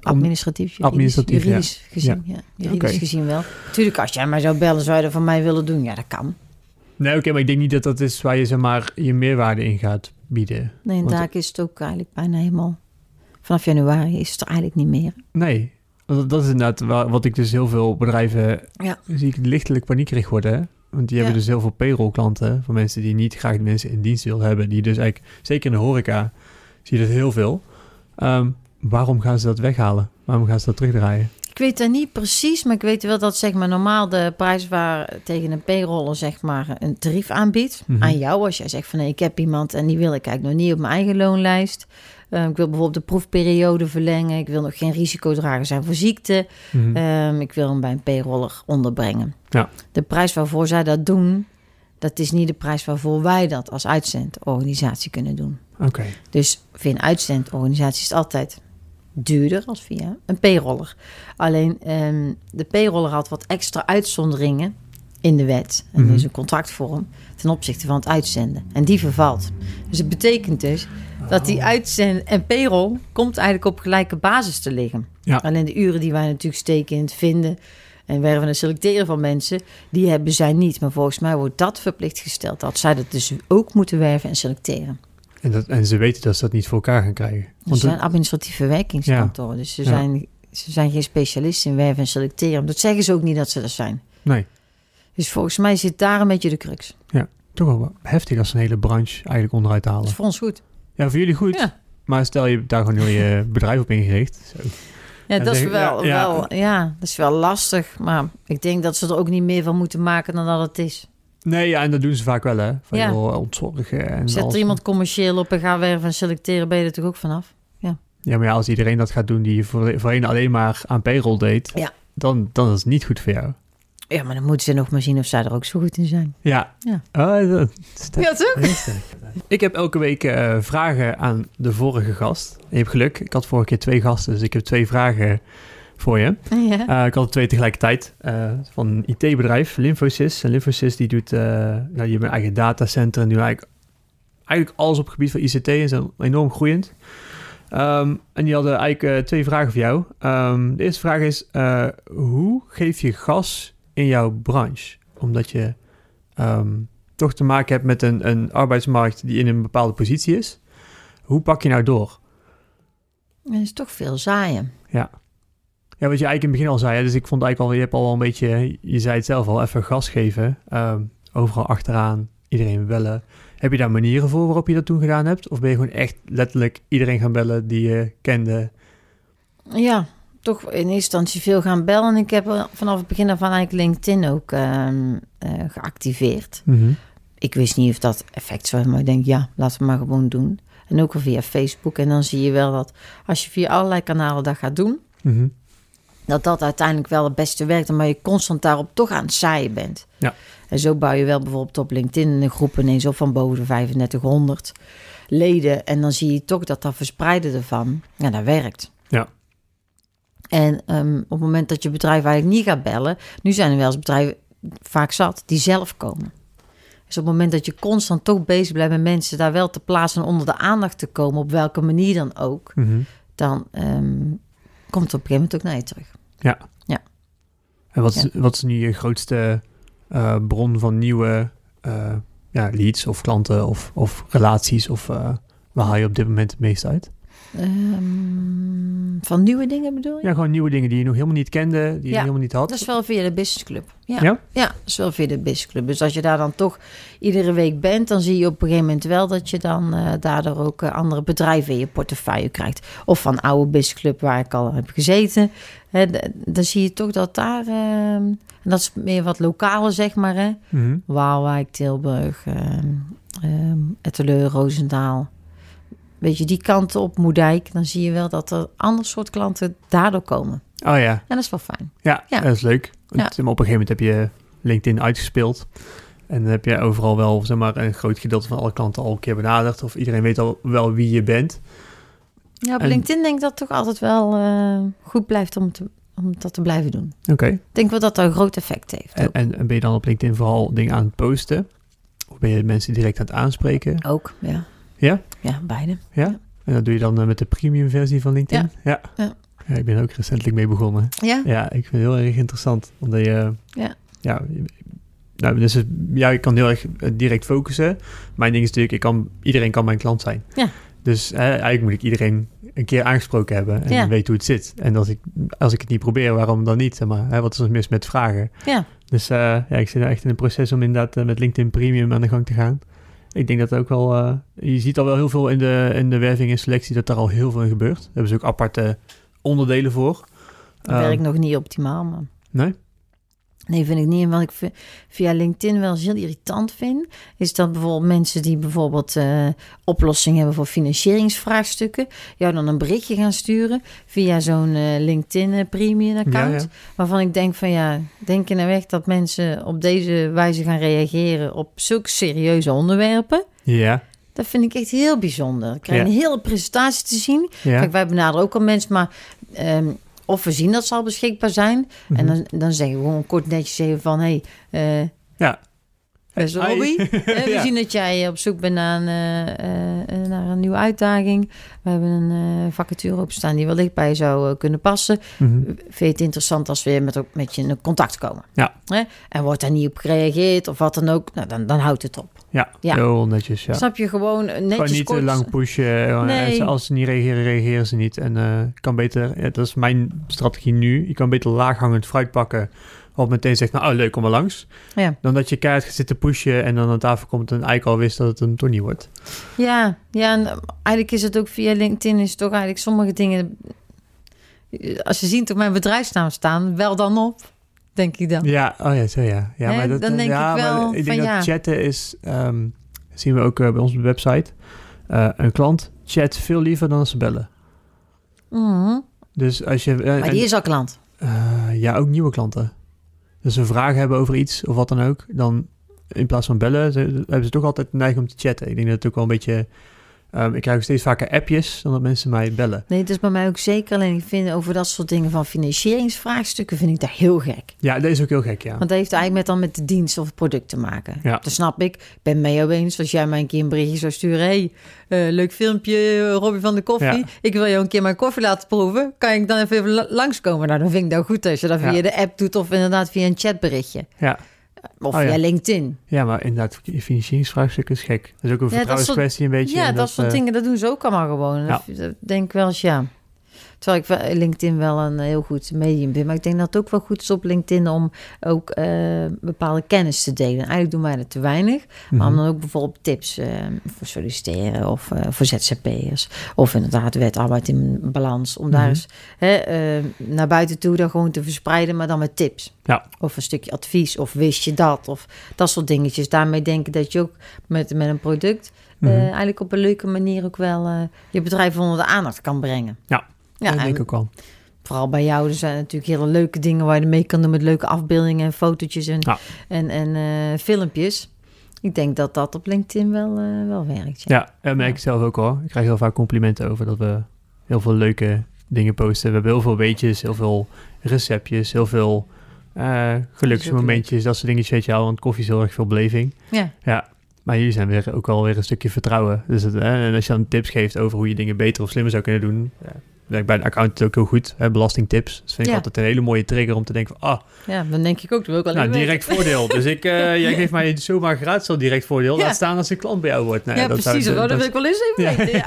Administratief, juridisch, Administratief, ja. juridisch gezien. Ja. Juridisch gezien wel. Tuurlijk, als jij mij zou bellen, zou je dat van mij willen doen. Ja, dat kan. nee, oké, maar ik denk niet dat dat is waar je zeg maar, je meerwaarde in gaat bieden. Nee, en Want- daar is het ook eigenlijk bijna helemaal... Vanaf januari is het er eigenlijk niet meer. Nee, dat, dat is inderdaad wa- wat ik dus heel veel bedrijven Ja. zie ik lichtelijk paniekerig worden. hè. Want die hebben dus heel veel payroll klanten van mensen die niet graag de mensen in dienst willen hebben. Die dus eigenlijk, zeker in de horeca, zie je dat heel veel. Ehm, waarom gaan ze dat weghalen? Waarom gaan ze dat terugdraaien? Ik weet dat niet precies, maar ik weet wel dat zeg maar, normaal de prijs waar tegen een payroller zeg maar, een tarief aanbiedt Mhm. aan jou. Als jij zegt van nee, ik heb iemand en die wil ik eigenlijk nog niet op mijn eigen loonlijst. Eh, ik wil bijvoorbeeld de proefperiode verlengen. Ik wil nog geen risicodrager zijn voor ziekte. Mhm. Ehm, ik wil hem bij een payroller onderbrengen. Ja. De prijs waarvoor zij dat doen, dat is niet de prijs waarvoor wij dat als uitzendorganisatie kunnen doen. Oké, Dus via een uitzendorganisatie is het altijd duurder als via een payroller. Alleen ehm, de payroller had wat extra uitzonderingen in de wet. En Mhm. dus een contractvorm ten opzichte van het uitzenden. En die vervalt. Dus het betekent dus dat die uitzend en payroll komt eigenlijk op gelijke basis te liggen. Ja. Alleen de uren die wij natuurlijk steken in het vinden En werven en selecteren van mensen, die hebben zij niet. Maar volgens mij wordt dat verplicht gesteld. Dat zij dat dus ook moeten werven en selecteren. En, dat, en ze weten dat ze dat niet voor elkaar gaan krijgen. Ze Want zijn administratieve werkingskantoren. Dus ze, Ja. zijn, ze zijn geen specialisten in werven en selecteren. Dat zeggen ze ook niet dat ze dat zijn. nee, Dus volgens mij zit daar een beetje de crux. toch wel heftig als een hele branche eigenlijk onderuit te Dat halen. is voor ons goed. Ja, voor jullie goed. Ja. Maar stel je daar gewoon heel je bedrijf op ingericht. Zo. Ja, En dat is wel, ja, ja. wel, ja, dat is wel lastig. Maar ik denk dat ze er ook niet meer van moeten maken dan dat het is. Nee, ja, en dat doen ze vaak wel, hè? Van Ja. joh, ontzorgen en Zet er iemand commercieel op en ga werven en selecteren, ben je er toch ook vanaf? Ja, maar ja, als iedereen dat gaat doen die voor, voorheen alleen maar aan payroll deed, Ja. dan, dan is het niet goed voor jou. Ja, maar dan moeten ze nog maar zien of zij er ook zo goed in zijn. Ja. Ja. Oh, dat sterk. Ja, toch? Ik heb elke week eh, vragen aan de vorige gast. Je hebt geluk, ik had vorige keer twee gasten, dus ik heb twee vragen voor je. Ja. Eh, ik had er twee tegelijkertijd. eh, van een IT-bedrijf, Lymphosys. En Lymphosys die doet, eh, nou, die hebben een eigen datacenter en doen eigenlijk, eigenlijk alles op het gebied van ICT en zijn enorm groeiend. Ehm, en die hadden eigenlijk twee vragen voor jou. Ehm, de eerste vraag is, hoe geef je gas in jouw branche? Omdat je ehm, toch te maken hebt met een, een arbeidsmarkt die in een bepaalde positie is. Hoe pak je nou door? Er is toch veel zaaien. Ja, wat je eigenlijk in het begin al zei. Hè? Dus ik vond eigenlijk al, je hebt al wel een beetje, je zei het zelf al, even gas geven. Ehm, overal achteraan, iedereen bellen. Heb je daar manieren voor waarop je dat toen gedaan hebt? Of ben je gewoon echt letterlijk iedereen gaan bellen die je kende? Ja, toch in eerste instantie veel gaan bellen. Ik heb vanaf het begin af aan eigenlijk LinkedIn ook ehm, eh, geactiveerd. Ik wist niet of dat effect zou hebben, maar ik denk ja, laten we maar gewoon doen. En ook al via Facebook. En dan zie je wel dat als je via allerlei kanalen dat gaat doen, Mhm. Dat dat uiteindelijk wel het beste werkt. Maar je constant daarop toch aan het zaaien bent. Ja. En zo bouw je wel bijvoorbeeld op LinkedIn een groep ineens op van boven de 3500 leden. En dan zie je toch dat dat verspreiden ervan, ja, dat werkt. Ja. En ehm, op het moment dat je bedrijf eigenlijk niet gaat bellen, nu zijn er wel eens bedrijven vaak zat die zelf komen. Dus op het moment dat je constant toch bezig blijft met mensen daar wel te plaatsen en onder de aandacht te komen, op welke manier dan ook, Mhm. dan ehm, komt op een gegeven moment ook naar je terug. En wat is, Ja. wat is nu je grootste eh, bron van nieuwe eh, ja, leads of klanten of, of relaties? Of eh, waar haal je op dit moment het meest uit? Ehm, van nieuwe dingen bedoel je? Ja, gewoon nieuwe dingen die je nog helemaal niet kende, die je Ja, helemaal niet had. Dat is wel via de business club. Ja. Ja? ja, dat is wel via de business club. Dus als je daar dan toch iedere week bent, dan zie je op een gegeven moment wel dat je dan eh, daardoor ook eh, andere bedrijven in je portefeuille krijgt. Of van oude business club waar ik al heb gezeten. Hè, dan zie je toch dat daar, ehm, en dat is meer wat lokale zeg maar, hè. Mhm. Waalwijk, Tilburg, Etteleur, Roosendaal. Weet je, die kanten op Moerdijk, dan zie je wel dat er ander soort klanten daardoor komen. Oh ja, En dat is wel fijn. ja, Ja. dat is leuk. Ja. Op een gegeven moment heb je LinkedIn uitgespeeld. En dan heb je overal wel zeg maar, een groot gedeelte van alle klanten al een keer benaderd. Of iedereen weet al wel wie je bent. Ja, op En- LinkedIn denk ik dat het toch altijd wel eh, goed blijft om, te, om dat te blijven doen. Oké. Ik denk wel dat dat een groot effect heeft. En, en ben je dan op LinkedIn vooral dingen aan het posten? Of ben je mensen direct aan het aanspreken? ook, ja. Ja? Ja, beide. En dat doe je dan eh, met de premium versie van LinkedIn? Ja. Ja. Ja, ik ben ook recentelijk mee begonnen. Ja? Ja, ik vind het heel erg interessant. Omdat je... Ja. Ja, nou, dus, het- ja, ik kan heel erg eh, direct focussen. Mijn ding is natuurlijk, ik kan, iedereen kan mijn klant zijn. Ja. Dus hè, eigenlijk moet ik iedereen een keer aangesproken hebben en Ja. weet hoe het zit. En als ik, als ik het niet probeer, waarom dan niet? Maar, hè, wat is er mis met vragen? Ja. Dus eh, ja, ik zit er echt in een proces om inderdaad eh, met LinkedIn Premium aan de gang te gaan. Ik denk dat ook wel, eh, je ziet al wel heel veel in de, in de werving en selectie dat daar al heel veel in gebeurt. Daar hebben ze ook aparte onderdelen voor. Dat Ehm, werkt nog niet optimaal, maar... Nee? Nee, vind ik niet. En wat ik vi- via LinkedIn wel eens heel irritant vind, is dat bijvoorbeeld mensen die bijvoorbeeld eh oplossingen hebben voor financieringsvraagstukken, jou dan een berichtje gaan sturen via zo'n eh, LinkedIn eh, premium account. Ja, ja. Waarvan ik denk van ja, denk je nou echt dat mensen op deze wijze gaan reageren op zulke serieuze onderwerpen? Ja, Dat vind ik echt heel bijzonder. Ik krijg Ja. een hele presentatie te zien. ja. Kijk, wij benaderen ook al mensen, maar ehm, of we zien dat ze al beschikbaar zijn. En Mhm. dan, dan zeggen we gewoon kort netjes even van... Hey, eh, Ja, Beste Hi. Robbie, hè, we Ja. zien dat jij op zoek bent naar een, eh, eh, naar een nieuwe uitdaging. We hebben een eh, vacature openstaan die wellicht bij je zou eh, kunnen passen. Mhm. Vind je het interessant als we met, met je in contact komen? Ja. Hè? En wordt daar niet op gereageerd of wat dan ook, nou, dan, dan houdt het op. Ja, Ja. heel netjes. Ja. Snap je gewoon netjes Gewoon niet kort. te lang pushen. eh, Nee. Als ze niet reageren, reageren ze niet. En eh kan beter, ja, dat is mijn strategie nu. Je kan beter laaghangend fruit pakken. Of meteen zegt, nou oh, leuk, kom maar langs. Ja. Dan dat je keihard gaat zitten pushen en dan aan tafel komt en eigenlijk al wist dat het hem toch niet wordt. Ja, ja en eigenlijk is het ook via LinkedIn is toch eigenlijk sommige dingen... eh, Als je ziet op mijn bedrijfsnaam staan, wel dan op, denk ik dan. Ja, oh ja, zo ja. ja Hè, maar dat, dan denk ja, ik wel maar ik denk van dat ja. chatten is, ehm, zien we ook eh, bij onze website. Eh, een klant chat veel liever dan ze bellen. Mhm. Dus als je... eh, Maar en- die is al klant. Eh, ja, ook nieuwe klanten. Dus ze vragen hebben over iets of wat dan ook, dan in plaats van bellen, ze, hebben ze toch altijd de neiging om te chatten. Ik denk dat het ook wel een beetje. Ehm, ik krijg ook steeds vaker appjes dan dat mensen mij bellen. Nee, dat is bij mij ook zeker. Alleen ik vind over dat soort dingen van financieringsvraagstukken vind ik dat heel gek. Ja, dat is ook heel gek, ja. Want dat heeft eigenlijk met dan met de dienst of het product te maken. Ja. Dat snap ik. Ik ben mee jou eens. Als jij mij een keer een berichtje zou sturen. hey, eh, leuk filmpje, eh, Robbie van de Koffie. Ja. Ik wil jou een keer mijn koffie laten proeven. Kan ik dan even, even la- langskomen? Nou, dan vind ik dat goed als je dat Ja. via de app doet. Of inderdaad via een chatberichtje. Ja. Of Oh, ja. via LinkedIn. ja, maar inderdaad, financieringsvraagstuk is gek. Dat is ook een vertrouwenskwestie een beetje. ja, dat, soort eh, dingen, dat doen ze ook allemaal gewoon. Ja. Dat denk ik wel eens, ja. Terwijl ik LinkedIn wel een heel goed medium vind. Maar ik denk dat het ook wel goed is op LinkedIn om ook eh, bepaalde kennis te delen. Eigenlijk doen wij dat te weinig. Maar om mhm. dan ook bijvoorbeeld tips eh, voor solliciteren of eh, voor ZZP'ers. Of inderdaad wet arbeid in balans. Om daar Mhm. eens hè, eh, naar buiten toe dan gewoon te verspreiden, maar dan met tips. Ja. Of een stukje advies, of wist je dat, of dat soort dingetjes. Daarmee denk ik dat je ook met, met een product Mhm. eh, eigenlijk op een leuke manier ook wel eh, je bedrijf onder de aandacht kan brengen. Ja, ja dat denk ik ook vooral bij jou, er zijn natuurlijk hele leuke dingen waar je mee kan doen met leuke afbeeldingen en fotootjes en, Ja. en, en eh, filmpjes. Ik denk dat dat op LinkedIn wel, eh, wel werkt. Ja. Ja, dat merk ik zelf ook hoor. Ik krijg heel vaak complimenten over dat we heel veel leuke dingen posten. We hebben heel veel weetjes, heel veel receptjes, heel veel eh geluksmomentjes, dat soort dingetjes, weet je wel. Want koffie is heel erg veel beleving. Ja. Ja, maar jullie zijn weer ook alweer een stukje vertrouwen. Dus het, hè, en als je dan tips geeft over hoe je dingen beter of slimmer zou kunnen doen... Ja, werkt bij een accountant ook heel goed. Hè, belastingtips. Dus vind ik Ja. altijd een hele mooie trigger om te denken van... Ah, ja, dan denk ik ook, dat wil ik wel nou, even direct voordeel. Dus ik, eh, jij geeft mij zomaar gratis al direct voordeel. Ja. Laat staan als ik klant bij jou word. Nou, weten. Ja, dat zou- precies. Oh, dat wil ik wel eens even weten.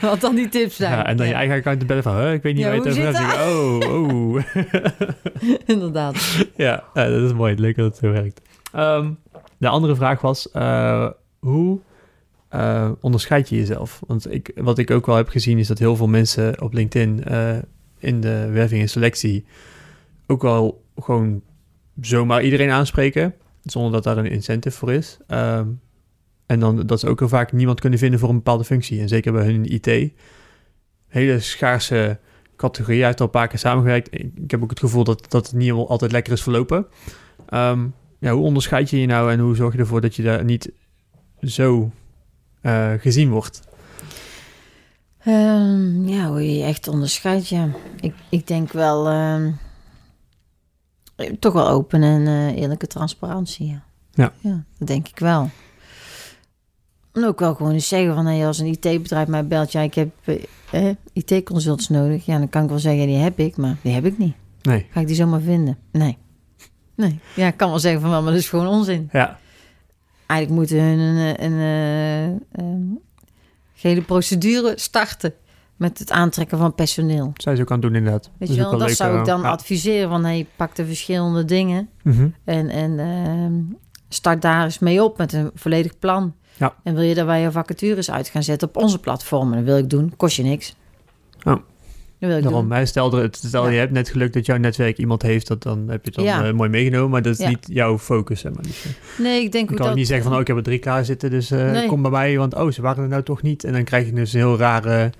Ja. Wat dan die tips zijn. Ja, en dan je eigen account bellen van, huh, ik weet niet Ja, waar je het hoe over hebt. zit Zeg ik, Oh, oh. Inderdaad. ja, ja, dat is mooi. Leuk dat het zo werkt. Ehm, de andere vraag was, eh, hoe eh, onderscheid je jezelf? Want ik, wat ik ook wel heb gezien is dat heel veel mensen op LinkedIn eh, in de werving en selectie ook wel gewoon zomaar iedereen aanspreken, zonder dat daar een incentive voor is. Ehm, en dan dat ze ook heel vaak niemand kunnen vinden voor een bepaalde functie. En zeker bij hun IT. Hele schaarse categorie. Hij heeft al een paar keer samengewerkt. Ik, heb ook het gevoel dat, dat het niet altijd lekker is verlopen. Ehm, ja, hoe onderscheid je je nou en hoe zorg je ervoor dat je daar niet zo eh, gezien wordt? Ehm, ja, hoe je je echt onderscheidt, ja. Ik, ik denk wel... ehm, toch wel open en eh, eerlijke transparantie, ja. Ja. Ja, dat denk ik wel. En ook wel gewoon eens zeggen van... Hey, als een IT-bedrijf mij belt... Ja, ik heb eh, IT-consults nodig. Ja, dan kan ik wel zeggen, die heb ik. Maar die heb ik niet. Nee. Ga ik die zomaar vinden? Nee. Nee. Ja, ik kan wel zeggen van... wel, Maar dat is gewoon onzin. Ja, Eigenlijk moeten hun een, een, eh, ehm, gele procedure starten... met het aantrekken van personeel. zij ze ook aan het doen inderdaad. Weet je wel, dat leuk, zou eh, ik dan ja. adviseren van hey, pak de verschillende dingen Mhm. en, en ehm, start daar eens mee op met een volledig plan. Ja. En wil je daarbij je vacatures uit gaan zetten op onze platformen? Dat wil ik doen, kost je niks. Oh. Dat wil ik Daarom, doen. hè, stel, er, stel Ja. je hebt net geluk dat jouw netwerk iemand heeft, dat, dan heb je het dan Ja. eh, mooi meegenomen, maar dat is Ja. niet jouw focus. Zeg maar. Dus, eh, Nee, ik denk je ook kan dat... niet zeggen van, oh, ik heb er drie klaar zitten, dus eh, Nee. kom bij mij, want oh, ze waren er nou toch niet. En dan krijg je dus een heel rare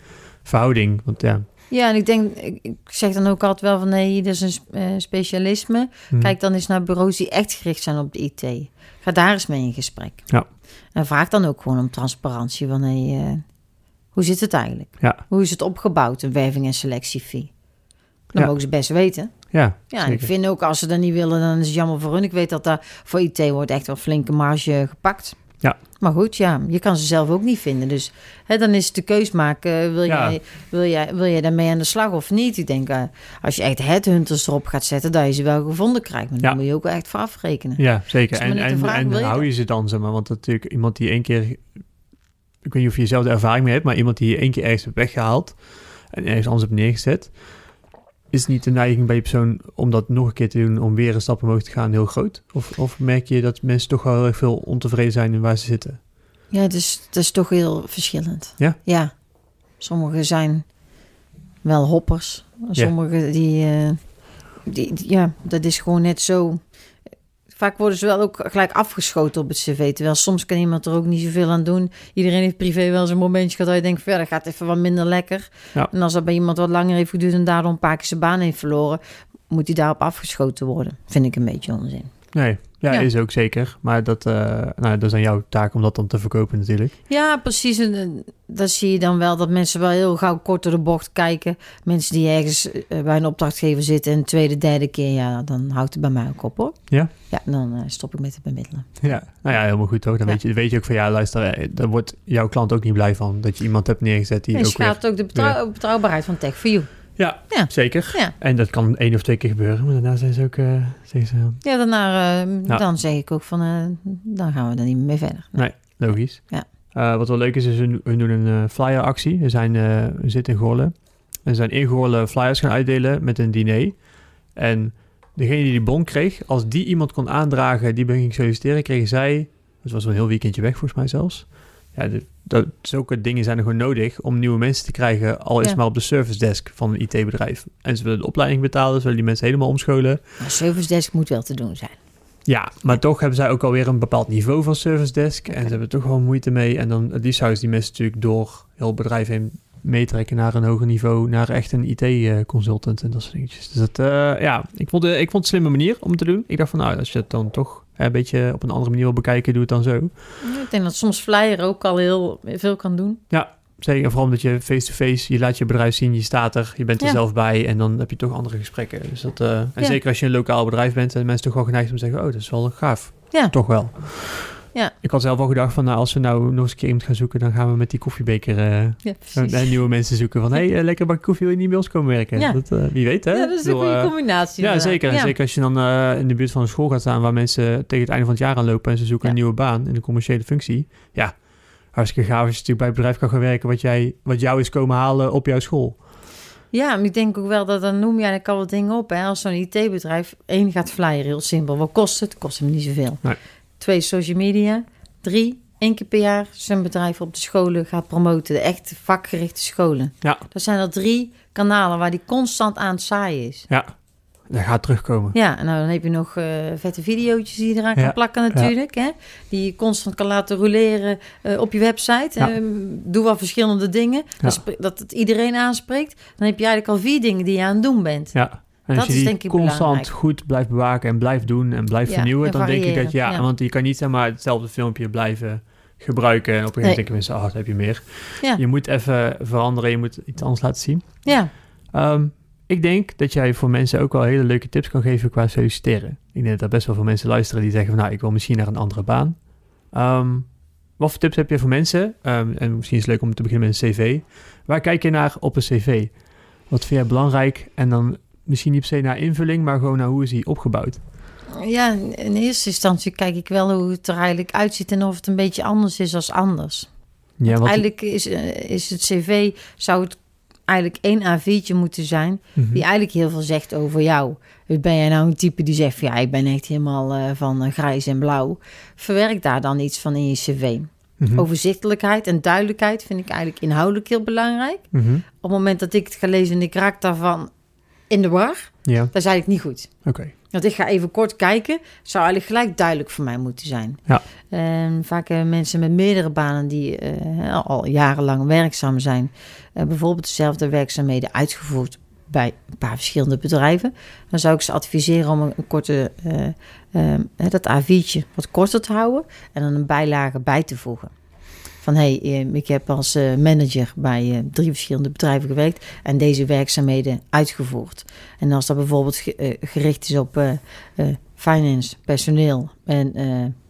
verhouding. Want ja, Ja, en ik denk, ik, ik zeg dan ook altijd wel van nee, dit is een sp- specialisme. hm, Kijk dan eens naar bureaus die echt gericht zijn op de IT. Ga daar eens mee in gesprek. Ja. En vraag dan ook gewoon om transparantie van hey, eh, hoe zit het eigenlijk? Ja. Hoe is het opgebouwd, een werving- en selectiefee? Dan Ja. mogen ze best weten. Ja, Ja, en ik vind ook als ze dat niet willen, dan is het jammer voor hun. Ik weet dat daar voor IT wordt echt wel flinke marge gepakt. Ja. Maar goed, ja, je kan ze zelf ook niet vinden. Dus hè, dan is het de keus maken. Wil, Ja. jij, wil, jij, wil jij daarmee aan de slag of niet? Ik denk, eh, als je echt headhunters erop gaat zetten, dat je ze wel gevonden krijgt. Maar dan moet je ook echt voor afrekenen. Ja, zeker. Maar En, en, vraag, en wil hou je ze dan, zeg maar. Want natuurlijk iemand die één keer... Ik weet niet of je zelf de ervaring mee hebt, maar iemand die je één keer ergens hebt weggehaald en ergens anders hebt neergezet, is niet de neiging bij je persoon om dat nog een keer te doen, om weer een stap omhoog te gaan, heel groot? Of, of merk je dat mensen toch wel heel erg veel ontevreden zijn in waar ze zitten? Ja, het is, het is toch heel verschillend. Ja? Ja. Sommigen zijn wel hoppers. Sommigen die, eh, die, die- Ja, dat is gewoon net zo... Vaak worden ze wel ook gelijk afgeschoten op het cv. Terwijl soms kan iemand er ook niet zoveel aan doen. Iedereen heeft privé wel zijn momentje gehad dat je denkt... verder gaat even wat minder lekker. Ja. En als dat bij iemand wat langer heeft geduurd... en daardoor een paar keer zijn baan heeft verloren... moet hij daarop afgeschoten worden. Vind ik een beetje onzin. Nee, ja, Ja. is ook zeker. Maar dat, eh, nou, dat is aan jouw taak om dat dan te verkopen natuurlijk. Ja, precies. En dat zie je dan wel dat mensen wel heel gauw kort door de bocht kijken. Mensen die ergens eh, bij een opdrachtgever zitten en de tweede, derde keer, ja, dan houdt het bij mij ook op hoor. Ja? Ja, dan eh, stop ik met het bemiddelen. Ja, nou ja, helemaal goed toch? Dan Ja. weet, je, weet je ook van ja, luister, daar wordt jouw klant ook niet blij van. Dat je iemand hebt neergezet die En ook ook de betrouw- betrouwbaarheid van Tech for You. Ja, Ja. zeker. Ja. En dat kan één of twee keer gebeuren, maar daarna zijn ze ook... zeggen ze, Ja, daarna, Ja. dan zeg ik ook van, eh, dan gaan we er niet meer mee verder. Nee, logisch. Ja. Wat wel leuk is, is we, we doen een flyer actie. We, zijn, we zitten in Goorlen. En we zijn in Goorlen flyers gaan uitdelen met een diner. En degene die die bon kreeg, als die iemand kon aandragen die ging solliciteren, kregen zij... Het was wel een heel weekendje weg volgens mij zelfs. Ja, de, dat, zulke dingen zijn er gewoon nodig om nieuwe mensen te krijgen, al is Ja. maar op de service desk van een IT-bedrijf. En ze willen de opleiding betalen, ze willen die mensen helemaal omscholen. Maar service desk moet wel te doen zijn. Ja, maar toch hebben zij ook alweer een bepaald niveau van service desk. En ze hebben toch wel moeite mee. En dan het liefst zouden die mensen natuurlijk door heel bedrijf heen meetrekken naar een hoger niveau. Naar echt een IT-consultant en dat soort dingetjes. Dus dat, eh, ja, ik vond, de, ik vond het een slimme manier om het te doen. Ik dacht van, nou, als je het dan toch eh, een beetje op een andere manier wil bekijken, doe het dan zo. Ik denk dat soms flyer ook al heel veel kan doen. Zeker, vooral omdat je face-to-face, je laat je bedrijf zien, je staat er, je bent er Ja. zelf bij en dan heb je toch andere gesprekken. Dus dat, eh, en Ja. zeker als je een lokaal bedrijf bent, zijn mensen toch wel geneigd om te zeggen, oh, dat is wel gaaf. Ja. Toch wel. Ja. Ik had zelf al gedacht van, nou, als we nou nog eens een keer iemand gaan zoeken, dan gaan we met die koffiebeker Ja, eh, nieuwe mensen zoeken van, hé, hey, eh, lekker bak koffie, wil je niet bij ons komen werken? Ja. Dat, wie weet, hè? Ja, dat is een goede combinatie. ja, zeker. Ja. zeker als je dan in de buurt van een school gaat staan waar mensen tegen het einde van het jaar aanlopen en ze zoeken een nieuwe baan in een commerciële functie. Ja, hartstikke gaaf als je natuurlijk bij het bedrijf kan gaan werken wat, jij, wat jou is komen halen op jouw school. Ja, maar ik denk ook wel dat dan noem je eigenlijk al wat dingen op. Hè? Als zo'n IT-bedrijf één gaat flyer, heel simpel. Wat kost het? Kost hem niet zoveel. Nee. Twee, social media. Drie, één keer per jaar zijn bedrijf op de scholen gaat promoten. De echte vakgerichte scholen. Ja. Dat zijn er drie kanalen waar die constant aan het zaaien is. Ja, dat gaat terugkomen. Ja, en nou, dan heb je nog eh, vette video's die je eraan kan plakken natuurlijk. Hè? Die je constant kan laten roleren eh, op je website. Ja. Ehm, doe wel verschillende dingen. Ja. Dat, dat het iedereen aanspreekt. Dan heb je eigenlijk al vier dingen die je aan het doen bent. Ja. En Dat als je die denk ik constant belangrijk. goed blijft bewaken en blijft doen en blijft Ja, vernieuwen, en dan denk ik dat ja, ja. want je kan niet zeg maar hetzelfde filmpje blijven gebruiken en op een gegeven moment denken mensen, oh, dat heb je meer. Ja. Je moet even veranderen, je moet iets anders laten zien. Ja, Ehm, ik denk dat jij voor mensen ook wel hele leuke tips kan geven qua solliciteren. Ik denk dat er best wel veel mensen luisteren die zeggen van nou, ik wil misschien naar een andere baan. Ehm, wat voor tips heb je voor mensen? Ehm, en misschien is het leuk om te beginnen met een cv. Waar kijk je naar op een cv? Wat vind jij belangrijk? En dan misschien niet per se naar invulling, maar gewoon naar hoe is die opgebouwd? ja, in eerste instantie kijk ik wel hoe het er eigenlijk uitziet en of het een beetje anders is als anders. Ja, Want eigenlijk is, eh, is het cv, zou het eigenlijk één A4'tje moeten zijn, Mhm. die eigenlijk heel veel zegt over jou. Ben jij nou een type die zegt van ja, ik ben echt helemaal eh, van eh, grijs en blauw. Verwerk daar dan iets van in je cv. Mhm. Overzichtelijkheid en duidelijkheid vind ik eigenlijk inhoudelijk heel belangrijk. Mhm. Op het moment dat ik het ga lezen en ik raak daarvan in de war, Ja, dat is eigenlijk niet goed. oké. Want ik ga even kort kijken, zou eigenlijk gelijk duidelijk voor mij moeten zijn. Ja. En vaak hebben mensen met meerdere banen die eh, al jarenlang werkzaam zijn, eh, bijvoorbeeld dezelfde werkzaamheden uitgevoerd bij een paar verschillende bedrijven, dan zou ik ze adviseren om een, een korte, eh, eh, dat A4'tje wat korter te houden en dan een bijlage bij te voegen. Van hé, hey, eh, ik heb als eh, manager bij eh, drie verschillende bedrijven gewerkt en deze werkzaamheden uitgevoerd. En als dat bijvoorbeeld eh, gericht is op finance, personeel en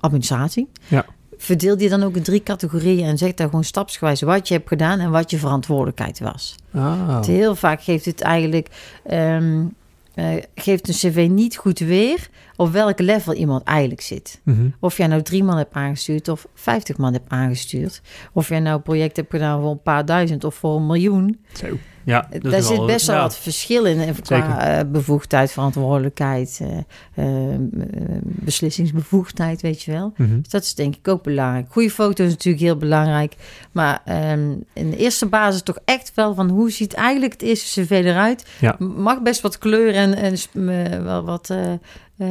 administratie, Ja. verdeel die dan ook in drie categorieën en zeg daar gewoon stapsgewijs wat je hebt gedaan en wat je verantwoordelijkheid was. Ah, Heel vaak geeft het eigenlijk ehm, eh, geeft een cv niet goed weer op welk level iemand eigenlijk zit. mhm. Of jij nou drie man hebt aangestuurd of vijftig man hebt aangestuurd. Of jij nou een project hebt gedaan voor een paar duizend of voor een miljoen. Zo. Ja, dat Daar zit wel- best wel ja. wat verschil in. eh, Qua eh, bevoegdheid, verantwoordelijkheid, eh, beslissingsbevoegdheid, weet je wel. Mhm. Dus dat is denk ik ook belangrijk. Goede foto is natuurlijk heel belangrijk. Maar ehm, in de eerste basis toch echt wel van hoe ziet eigenlijk het eerste cv eruit. Ja. Mag best wat kleur en, en wel wat... eh,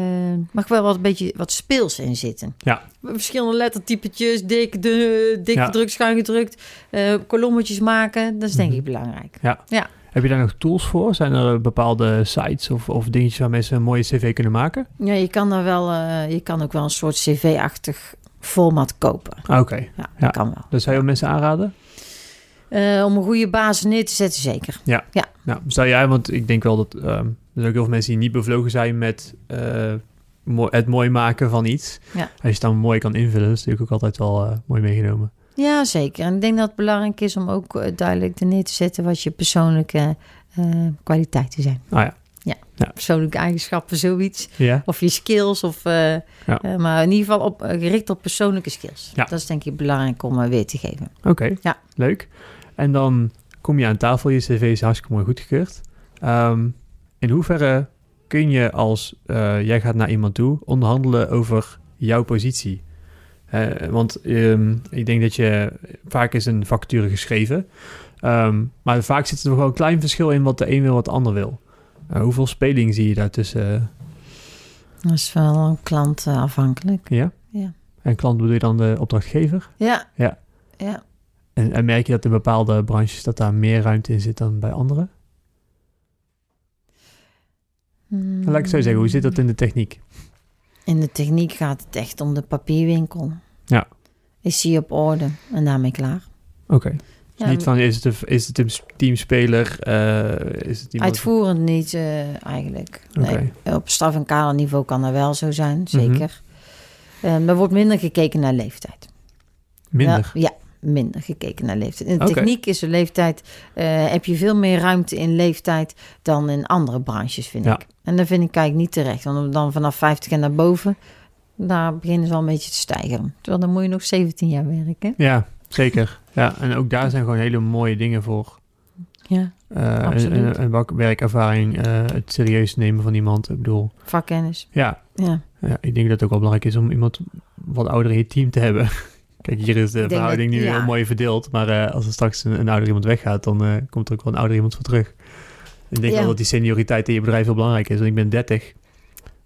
mag wel wat een beetje wat speels in zitten. Ja. Verschillende lettertypetjes, dik, de, dik Ja. gedrukt, schuin gedrukt. eh, kolommetjes maken, dat is denk Mhm. ik belangrijk. Heb je daar nog tools voor? Zijn er bepaalde sites of, of dingetjes waar mensen een mooie cv kunnen maken? Ja, je kan daar wel, eh, je kan ook wel een soort cv-achtig format kopen. Ah, Oké, Ja, Ja. dat kan wel. dat zou je mensen aanraden? Eh, om een goede basis neer te zetten, zeker. Nou, stel jij, want ik denk wel dat ehm, er zijn ook heel veel mensen die niet bevlogen zijn met eh, mo- het mooi maken van iets. Ja. Als je het dan mooi kan invullen, is natuurlijk ook altijd wel eh, mooi meegenomen. Ja, zeker. En ik denk dat het belangrijk is om ook eh, duidelijk er neer te zetten wat je persoonlijke kwaliteiten zijn. Ah ja. Persoonlijke eigenschappen, zoiets. Ja? Of je skills. Of, Ja. maar in ieder geval op, gericht op persoonlijke skills. Ja. Dat is denk ik belangrijk om weer te geven. Oké, Ja. leuk. En dan kom je aan tafel, je cv is hartstikke mooi goedgekeurd. Ehm, in hoeverre kun je als eh, jij gaat naar iemand toe onderhandelen over jouw positie? Eh, want ehm, ik denk dat je vaak is een vacature geschreven, Ehm, maar vaak zit er nog wel een klein verschil in wat de een wil, wat de ander wil. Eh, hoeveel speling zie je daartussen? Dat is wel een klant eh, afhankelijk. ja? Ja. En klant bedoel je dan de opdrachtgever? Ja. Ja. Ja. En, en merk je dat in bepaalde branches dat daar meer ruimte in zit dan bij andere? Hmm. Laat ik zo zeggen, hoe zit dat in de techniek? In de techniek gaat het echt om de papierwinkel. Ja. Is die op orde en daarmee klaar? Oké. Dus Ja, niet van, is het, een, is het een teamspeler? eh, is het. Uitvoerend niet eh, eigenlijk. Nee, op staf- en kaderniveau kan dat wel zo zijn, zeker. Mhm. Eh, er wordt minder gekeken naar leeftijd. Minder? Ja, ja, minder gekeken naar leeftijd. In de techniek is de leeftijd, eh, heb je veel meer ruimte in leeftijd dan in andere branches, vind Ja. ik. En dat vind ik eigenlijk niet terecht. Want dan vanaf 50 en naar boven, daar beginnen ze al een beetje te stijgen. Terwijl dan moet je nog 17 jaar werken. Ja, zeker. Ja, en ook daar zijn gewoon hele mooie dingen voor. Ja, Eh, Absoluut. een, een wak- werkervaring, eh, het serieus nemen van iemand. Ik bedoel, vakkennis. ja, Ja. ja, ik denk dat het ook wel belangrijk is om iemand wat ouder in je team te hebben. Kijk, hier is de verhouding dat- nu ja. heel mooi verdeeld. Maar eh, als er straks een, een ouder iemand weggaat, dan komt er ook wel een ouder iemand voor terug. Ik denk Ja. wel dat die senioriteit in je bedrijf heel belangrijk is. Want ik ben 30.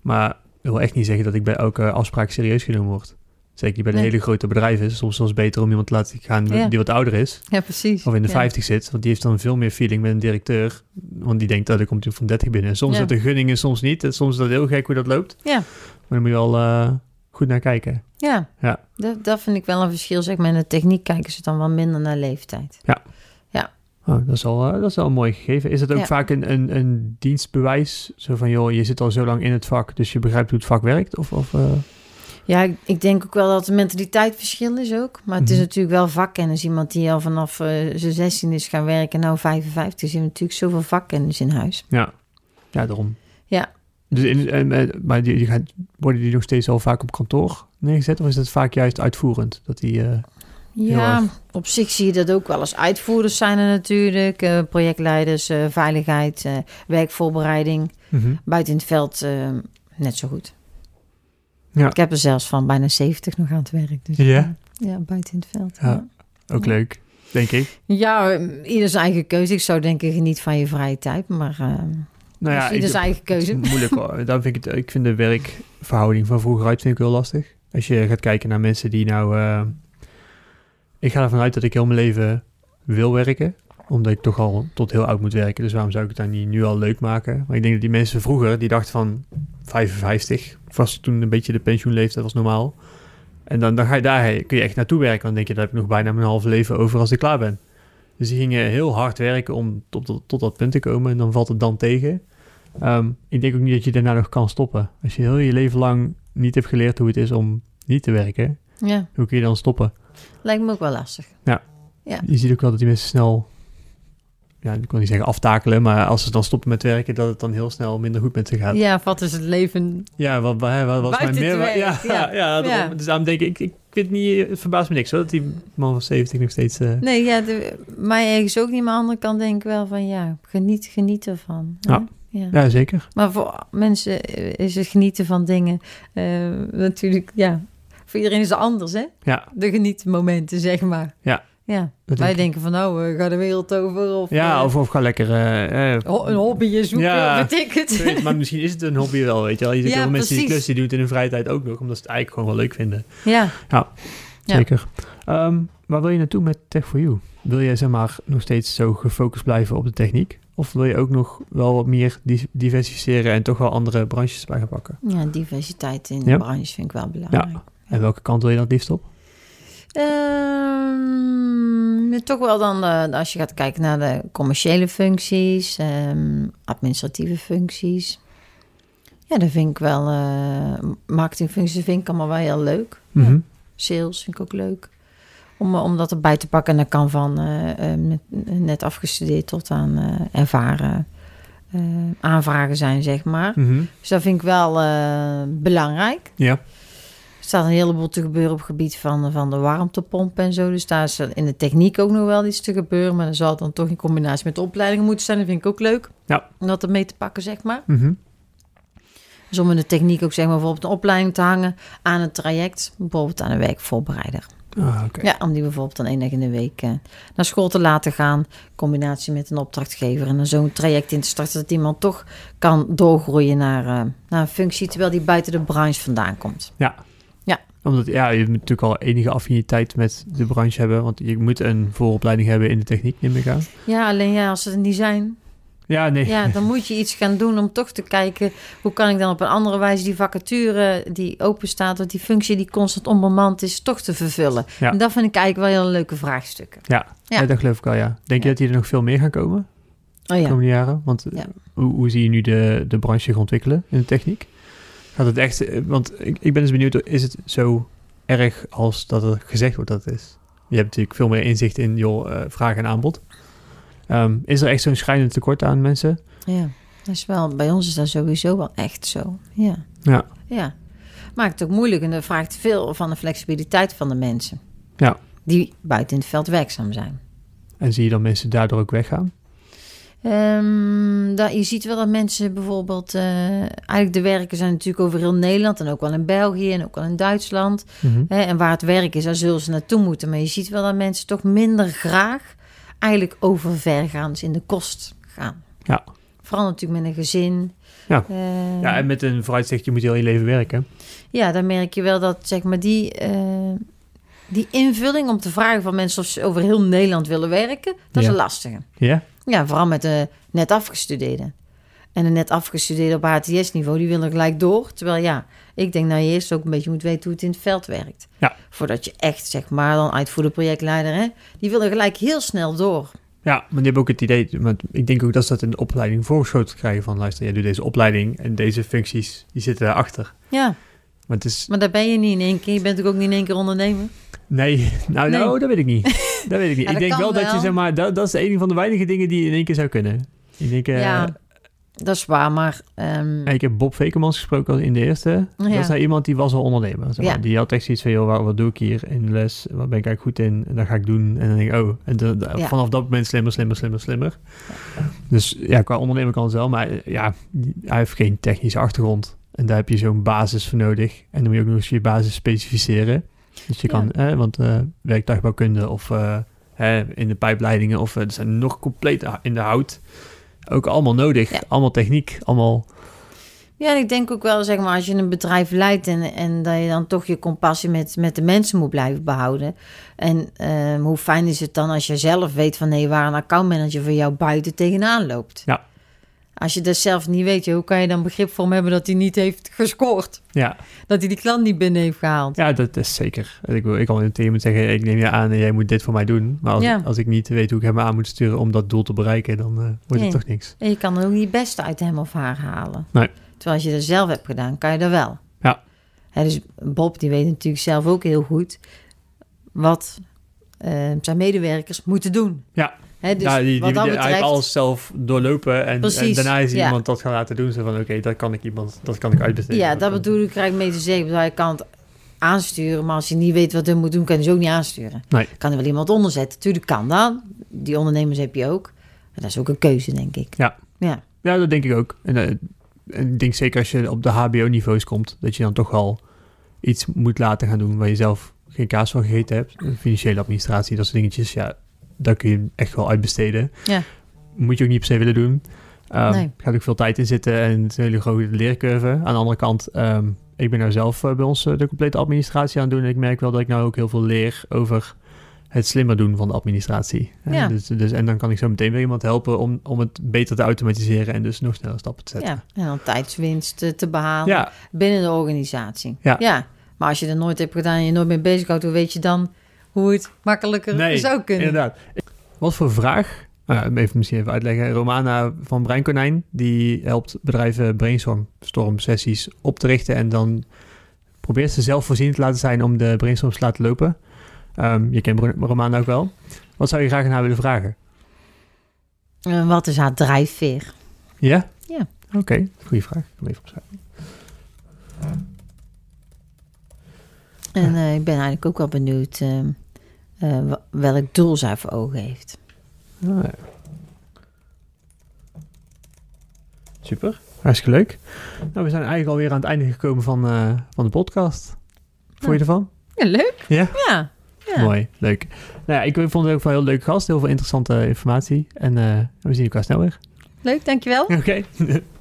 Maar dat wil echt niet zeggen dat ik bij elke afspraak serieus genomen word. Zeker niet bij de Nee. hele grote bedrijven. is het soms soms beter om iemand te laten gaan Ja. die wat ouder is. ja, precies. Of in de Ja. 50 zit. Want die heeft dan veel meer feeling met een directeur. Want die denkt dat er komt iemand van 30 binnen. En soms Ja. zit er gunningen, soms niet. En soms is dat heel gek hoe dat loopt. Ja. Maar dan moet je wel eh, goed naar kijken. Ja, Ja. Dat, dat vind ik wel een verschil. Zeg maar in de techniek kijken ze dan wel minder naar leeftijd. Oh, dat, is al, eh, dat is een mooi gegeven. Is het ook Ja. vaak een, een, een dienstbewijs? Zo van, joh, je zit al zo lang in het vak, dus je begrijpt hoe het vak werkt? Of, of, eh, Ja, ik, ik denk ook wel dat de mentaliteit verschil is ook. Maar het is Mhm. natuurlijk wel vakkennis. Iemand die al vanaf eh, zijn 16 is gaan werken, nou 55, is natuurlijk zoveel vakkennis in huis. ja. ja, daarom. Ja. Dus in, en, maar die, die worden die nog steeds al vaak op kantoor neergezet? Of is het vaak juist uitvoerend? Dat die, Ja, op zich zie je dat ook wel eens. Uitvoerders zijn er natuurlijk, eh, projectleiders, eh, veiligheid, eh, werkvoorbereiding. mhm. Buiten in het veld net zo goed. Ja. Ik heb er zelfs van bijna 70 nog aan het werk. Dus, Ja? eh, ja, buiten in het veld. Ja. Ja. Ook Ja. leuk, denk ik. Ja, ieder zijn eigen keuze. Ik zou denken, geniet van je vrije tijd. Maar Nou ja, dus ieder zijn eigen keuze. Moeilijk hoor. Daarom vind ik, het, ik vind de werkverhouding van vroeger uit vind ik heel lastig. Als je gaat kijken naar mensen die nou... ik ga ervan uit dat ik heel mijn leven wil werken. Omdat ik toch al tot heel oud moet werken. Dus waarom zou ik het dan niet nu al leuk maken? Maar ik denk dat die mensen vroeger, die dachten van 55... Was toen een beetje de pensioenleeftijd was normaal. En dan, dan ga je daar, kun je echt naartoe werken. Dan denk je, daar heb ik nog bijna mijn half leven over als ik klaar ben. Dus die gingen heel hard werken om tot, tot, tot dat punt te komen. En dan valt het dan tegen. Ehm, ik denk ook niet dat je daarna nog kan stoppen. Als je heel je leven lang niet hebt geleerd hoe het is om niet te werken, Ja, hoe kun je dan stoppen? Lijkt me ook wel lastig. Je ziet ook wel dat die mensen snel, ja, ik wil niet zeggen aftakelen, maar als ze dan stoppen met werken, dat het dan heel snel minder goed met ze gaat. Ja, wat is het leven? Ja, wat, wat, wat was mijn meer? Ja, ja, ja. ja, daarom. Ja. dus daarom denk ik, ik, ik vind niet, het verbaast me niks hoor, dat die man van 70 nog steeds... eh, Nee, ja, de, mij ergens ook niet. Maar aan de andere kant denk ik wel van ja, geniet, geniet ervan. hè? Ja. ja. ja, zeker. Maar voor mensen eh, is het genieten van dingen eh, natuurlijk, ja, voor iedereen is het anders, hè? Ja, De genietmomenten, zeg maar. Ja. Ja. dat Wij denk denken van nou, uh, ga de wereld over of, Ja, eh, of, of ga lekker... eh, eh, ho- een hobby zoeken, Ja. of weet ik het. ik weet het, maar misschien is het een hobby wel, weet je wel. Je ziet Ja, heel veel mensen die klussen, die doen het in hun vrije tijd ook nog, omdat ze het eigenlijk gewoon wel leuk vinden. ja. Ja. Zeker. Ehm, waar wil je naartoe met Tech4U? Wil je zeg maar nog steeds zo gefocust blijven op de techniek? Of wil je ook nog wel wat meer di- diversificeren en toch wel andere branches bij gaan pakken? ja, diversiteit in Ja. de branche vind ik wel belangrijk. En welke kant wil je dan het liefst op? Ehm, toch wel dan, eh, als je gaat kijken naar de commerciële functies, ehm, administratieve functies. Ja, dat vind ik wel, eh marketingfuncties vind ik allemaal wel heel leuk. Mhm. Sales vind ik ook leuk. Om, eh, om dat erbij te pakken. En dat kan van eh, eh, met- net afgestudeerd tot aan ervaren aanvragen zijn, zeg maar. Mhm. Dus dat vind ik wel belangrijk. Ja. Er staat een heleboel te gebeuren op het gebied van, van de warmtepomp en zo. Dus daar is in de techniek ook nog wel iets te gebeuren. Maar dan zal het dan toch in combinatie met de opleidingen moeten zijn. Dat vind ik ook leuk. Ja. Om dat ermee te pakken, zeg maar. Mhm. Dus om in de techniek ook zeg maar bijvoorbeeld een opleiding te hangen aan een traject. Bijvoorbeeld aan een werkvoorbereider. Ah. Ja, om die bijvoorbeeld dan één dag in de week eh, naar school te laten gaan. In combinatie met een opdrachtgever. En dan zo'n traject in te starten dat iemand toch kan doorgroeien naar, eh, naar een functie. Terwijl die buiten de branche vandaan komt. Omdat ja, je moet natuurlijk al enige affiniteit met de branche hebben. Want je moet een vooropleiding hebben in de techniek, neem ik aan. Ja, alleen ja, als ze er niet zijn, Ja, nee. ja, dan moet je iets gaan doen om toch te kijken hoe kan ik dan op een andere wijze die vacature die open staat, of die functie die constant onbemand is, toch te vervullen. Ja. En dat vind ik eigenlijk wel heel leuke vraagstukken. Ja, Ja. dat geloof ik al, ja. Denk je dat die er nog veel meer gaan komen Oh de ja. komende jaren? Want eh, Ja. hoe, hoe zie je nu de, de branche zich ontwikkelen in de techniek? Gaat het echt... eh, Want ik, ik ben dus benieuwd, is het zo erg als dat er gezegd wordt dat het is? Je hebt natuurlijk veel meer inzicht in joh, eh, vraag en aanbod. Ehm, is er echt zo'n schrijnend tekort aan mensen? Ja, dat is wel, bij ons is dat sowieso wel echt zo. Ja. Ja. Ja. Maakt het ook moeilijk en dat vraagt veel van de flexibiliteit van de mensen. Ja. Die buiten in het veld werkzaam zijn. En zie je dan mensen daardoor ook weggaan? Ehm, dat, je ziet wel dat mensen bijvoorbeeld... eh, eigenlijk de werken zijn natuurlijk over heel Nederland... en ook wel in België en ook wel in Duitsland. Mhm. Hè, en waar het werk is, daar zullen ze naartoe moeten. Maar je ziet wel dat mensen toch minder graag... eigenlijk over vergaans in de kost gaan. Ja. Vooral natuurlijk met een gezin. Ja. Eh, Ja, en met een vooruitzicht, je moet heel je leven werken. Ja, dan merk je wel dat zeg maar die, eh, die invulling om te vragen van mensen of ze over heel Nederland willen werken, dat is een lastige. Ja? Ja, vooral met de net afgestudeerden. En de net afgestudeerde op HTS-niveau, die willen gelijk door. Terwijl ja, ik denk nou je eerst ook een beetje moet weten hoe het in het veld werkt. Ja. Voordat je echt, zeg maar, dan uitvoerder projectleider, hè, die willen gelijk heel snel door. Ja, maar die hebben ook het idee, maar ik denk ook dat ze dat in de opleiding voorgeschoten krijgen van, luister, jij doet deze opleiding en deze functies, die zitten daarachter. Ja, Maar het is, maar daar ben je niet in één keer. Je bent ook niet in één keer ondernemer. Nee, nou, Nee. nou, dat weet ik niet. Dat weet ik niet. Ja, ik denk wel, dat je, zeg maar, dat, dat is een van de weinige dingen die je in één keer zou kunnen. Ik denk, eh, Ja, dat is waar, maar... ehm, ik heb Bob Vekemans gesproken in de eerste. Ja. Dat is nou iemand die was al ondernemer. Zeg maar. Ja. Die had echt zoiets van, joh, wat, doe ik hier in de les? Wat ben ik eigenlijk goed in? En dat ga ik doen. En dan denk ik, oh. En de- de- Ja. vanaf dat moment slimmer, slimmer, slimmer, slimmer. Dus ja, qua ondernemer kan het wel. Maar eh, ja, hij heeft geen technische achtergrond. En daar heb je zo'n basis voor nodig. En dan moet je ook nog eens je basis specificeren. Dus je Ja. kan, want eh werktuigbouwkunde of eh, hè, in de pijpleidingen... of er zijn nog compleet in de hout... Ook allemaal nodig. Ja. Allemaal techniek. Allemaal... Ja, en ik denk ook wel, zeg maar, als je een bedrijf leidt en, en dat je dan toch je compassie met, met de mensen moet blijven behouden. En ehm, hoe fijn is het dan als je zelf weet van nee, waar een accountmanager voor jou buiten tegenaan loopt. Ja. Als je dat zelf niet weet, hoe kan je dan begrip voor hem hebben dat hij niet heeft gescoord? Ja, Dat hij die klant niet binnen heeft gehaald? ja dat is zeker. Ik, wil, ik kan tegen iemand zeggen, ik neem je aan en jij moet dit voor mij doen. Maar als, Ja. als ik niet weet hoe ik hem aan moet sturen om dat doel te bereiken, dan eh, wordt Nee. het toch niks. En je kan er ook niet het beste uit hem of haar halen. Nee. Terwijl als je dat zelf hebt gedaan, kan je dat wel. Ja. Dus Bob die weet natuurlijk zelf ook heel goed wat eh, zijn medewerkers moeten doen. Ja. Dus ja, die, die, wat die- hij heeft betreft, alles zelf doorlopen en, daarna is ja. iemand dat gaan laten doen. Zo van, oké, dat kan ik iemand, dat kan ik uitbesteden. ja, dat bedoel ik eigenlijk mee te zeggen. Hij kan het aansturen, maar als je niet weet wat hij moet doen, kan hij ze ook niet aansturen. Nee. Kan er wel iemand onder zetten. Tuurlijk kan dat. Die ondernemers heb je ook. Maar dat is ook een keuze, denk ik. Ja. Ja, Ja, dat denk ik ook. En, eh, ik denk zeker als je op de HBO-niveaus komt, dat je dan toch wel iets moet laten gaan doen waar je zelf geen kaas van gegeten hebt. Financiële administratie, dat soort dingetjes. Ja, daar kun je echt wel uitbesteden. Ja. Moet je ook niet per se willen doen. Um, Nee. Gaat ook veel tijd in zitten en het is een hele grote leercurve. Aan de andere kant, ehm, ik ben nou zelf eh, bij ons eh, de complete administratie aan het doen. En ik merk wel dat ik nou ook heel veel leer over het slimmer doen van de administratie. Eh, Ja. Dus, dus, en dan kan ik zo meteen weer iemand helpen om, om het beter te automatiseren en dus nog sneller stappen te zetten. ja. En dan tijdswinst te behalen. Ja, binnen de organisatie. Ja. Maar als je dat nooit hebt gedaan en je nooit mee bezig houdt, hoe weet je dan hoe het makkelijker nee, zou kunnen? inderdaad. Wat voor vraag? Nou, even misschien even uitleggen. Romana van Breinkonijn, die helpt bedrijven brainstorm sessies op te richten en dan probeert ze zelfvoorzienend te laten zijn om de brainstorms te laten lopen. Ehm, je kent Ro- Romana ook wel. Wat zou je graag aan haar willen vragen? Eh, wat is haar drijfveer? Ja? Ja. Oké, goede vraag. Ik hem even opschrijven. En eh, ik ben eigenlijk ook wel benieuwd eh, eh, welk doel zij voor ogen heeft. Ja. Super, hartstikke leuk. Nou, we zijn eigenlijk alweer aan het einde gekomen van, eh, van de podcast. Vond je ervan? Ja, leuk. Ja? Ja. ja. Mooi, leuk. Nou ja, ik vond het ook wel een heel leuk gast. Heel veel interessante informatie. En eh, we zien elkaar snel weer. Leuk, dankjewel. Oké.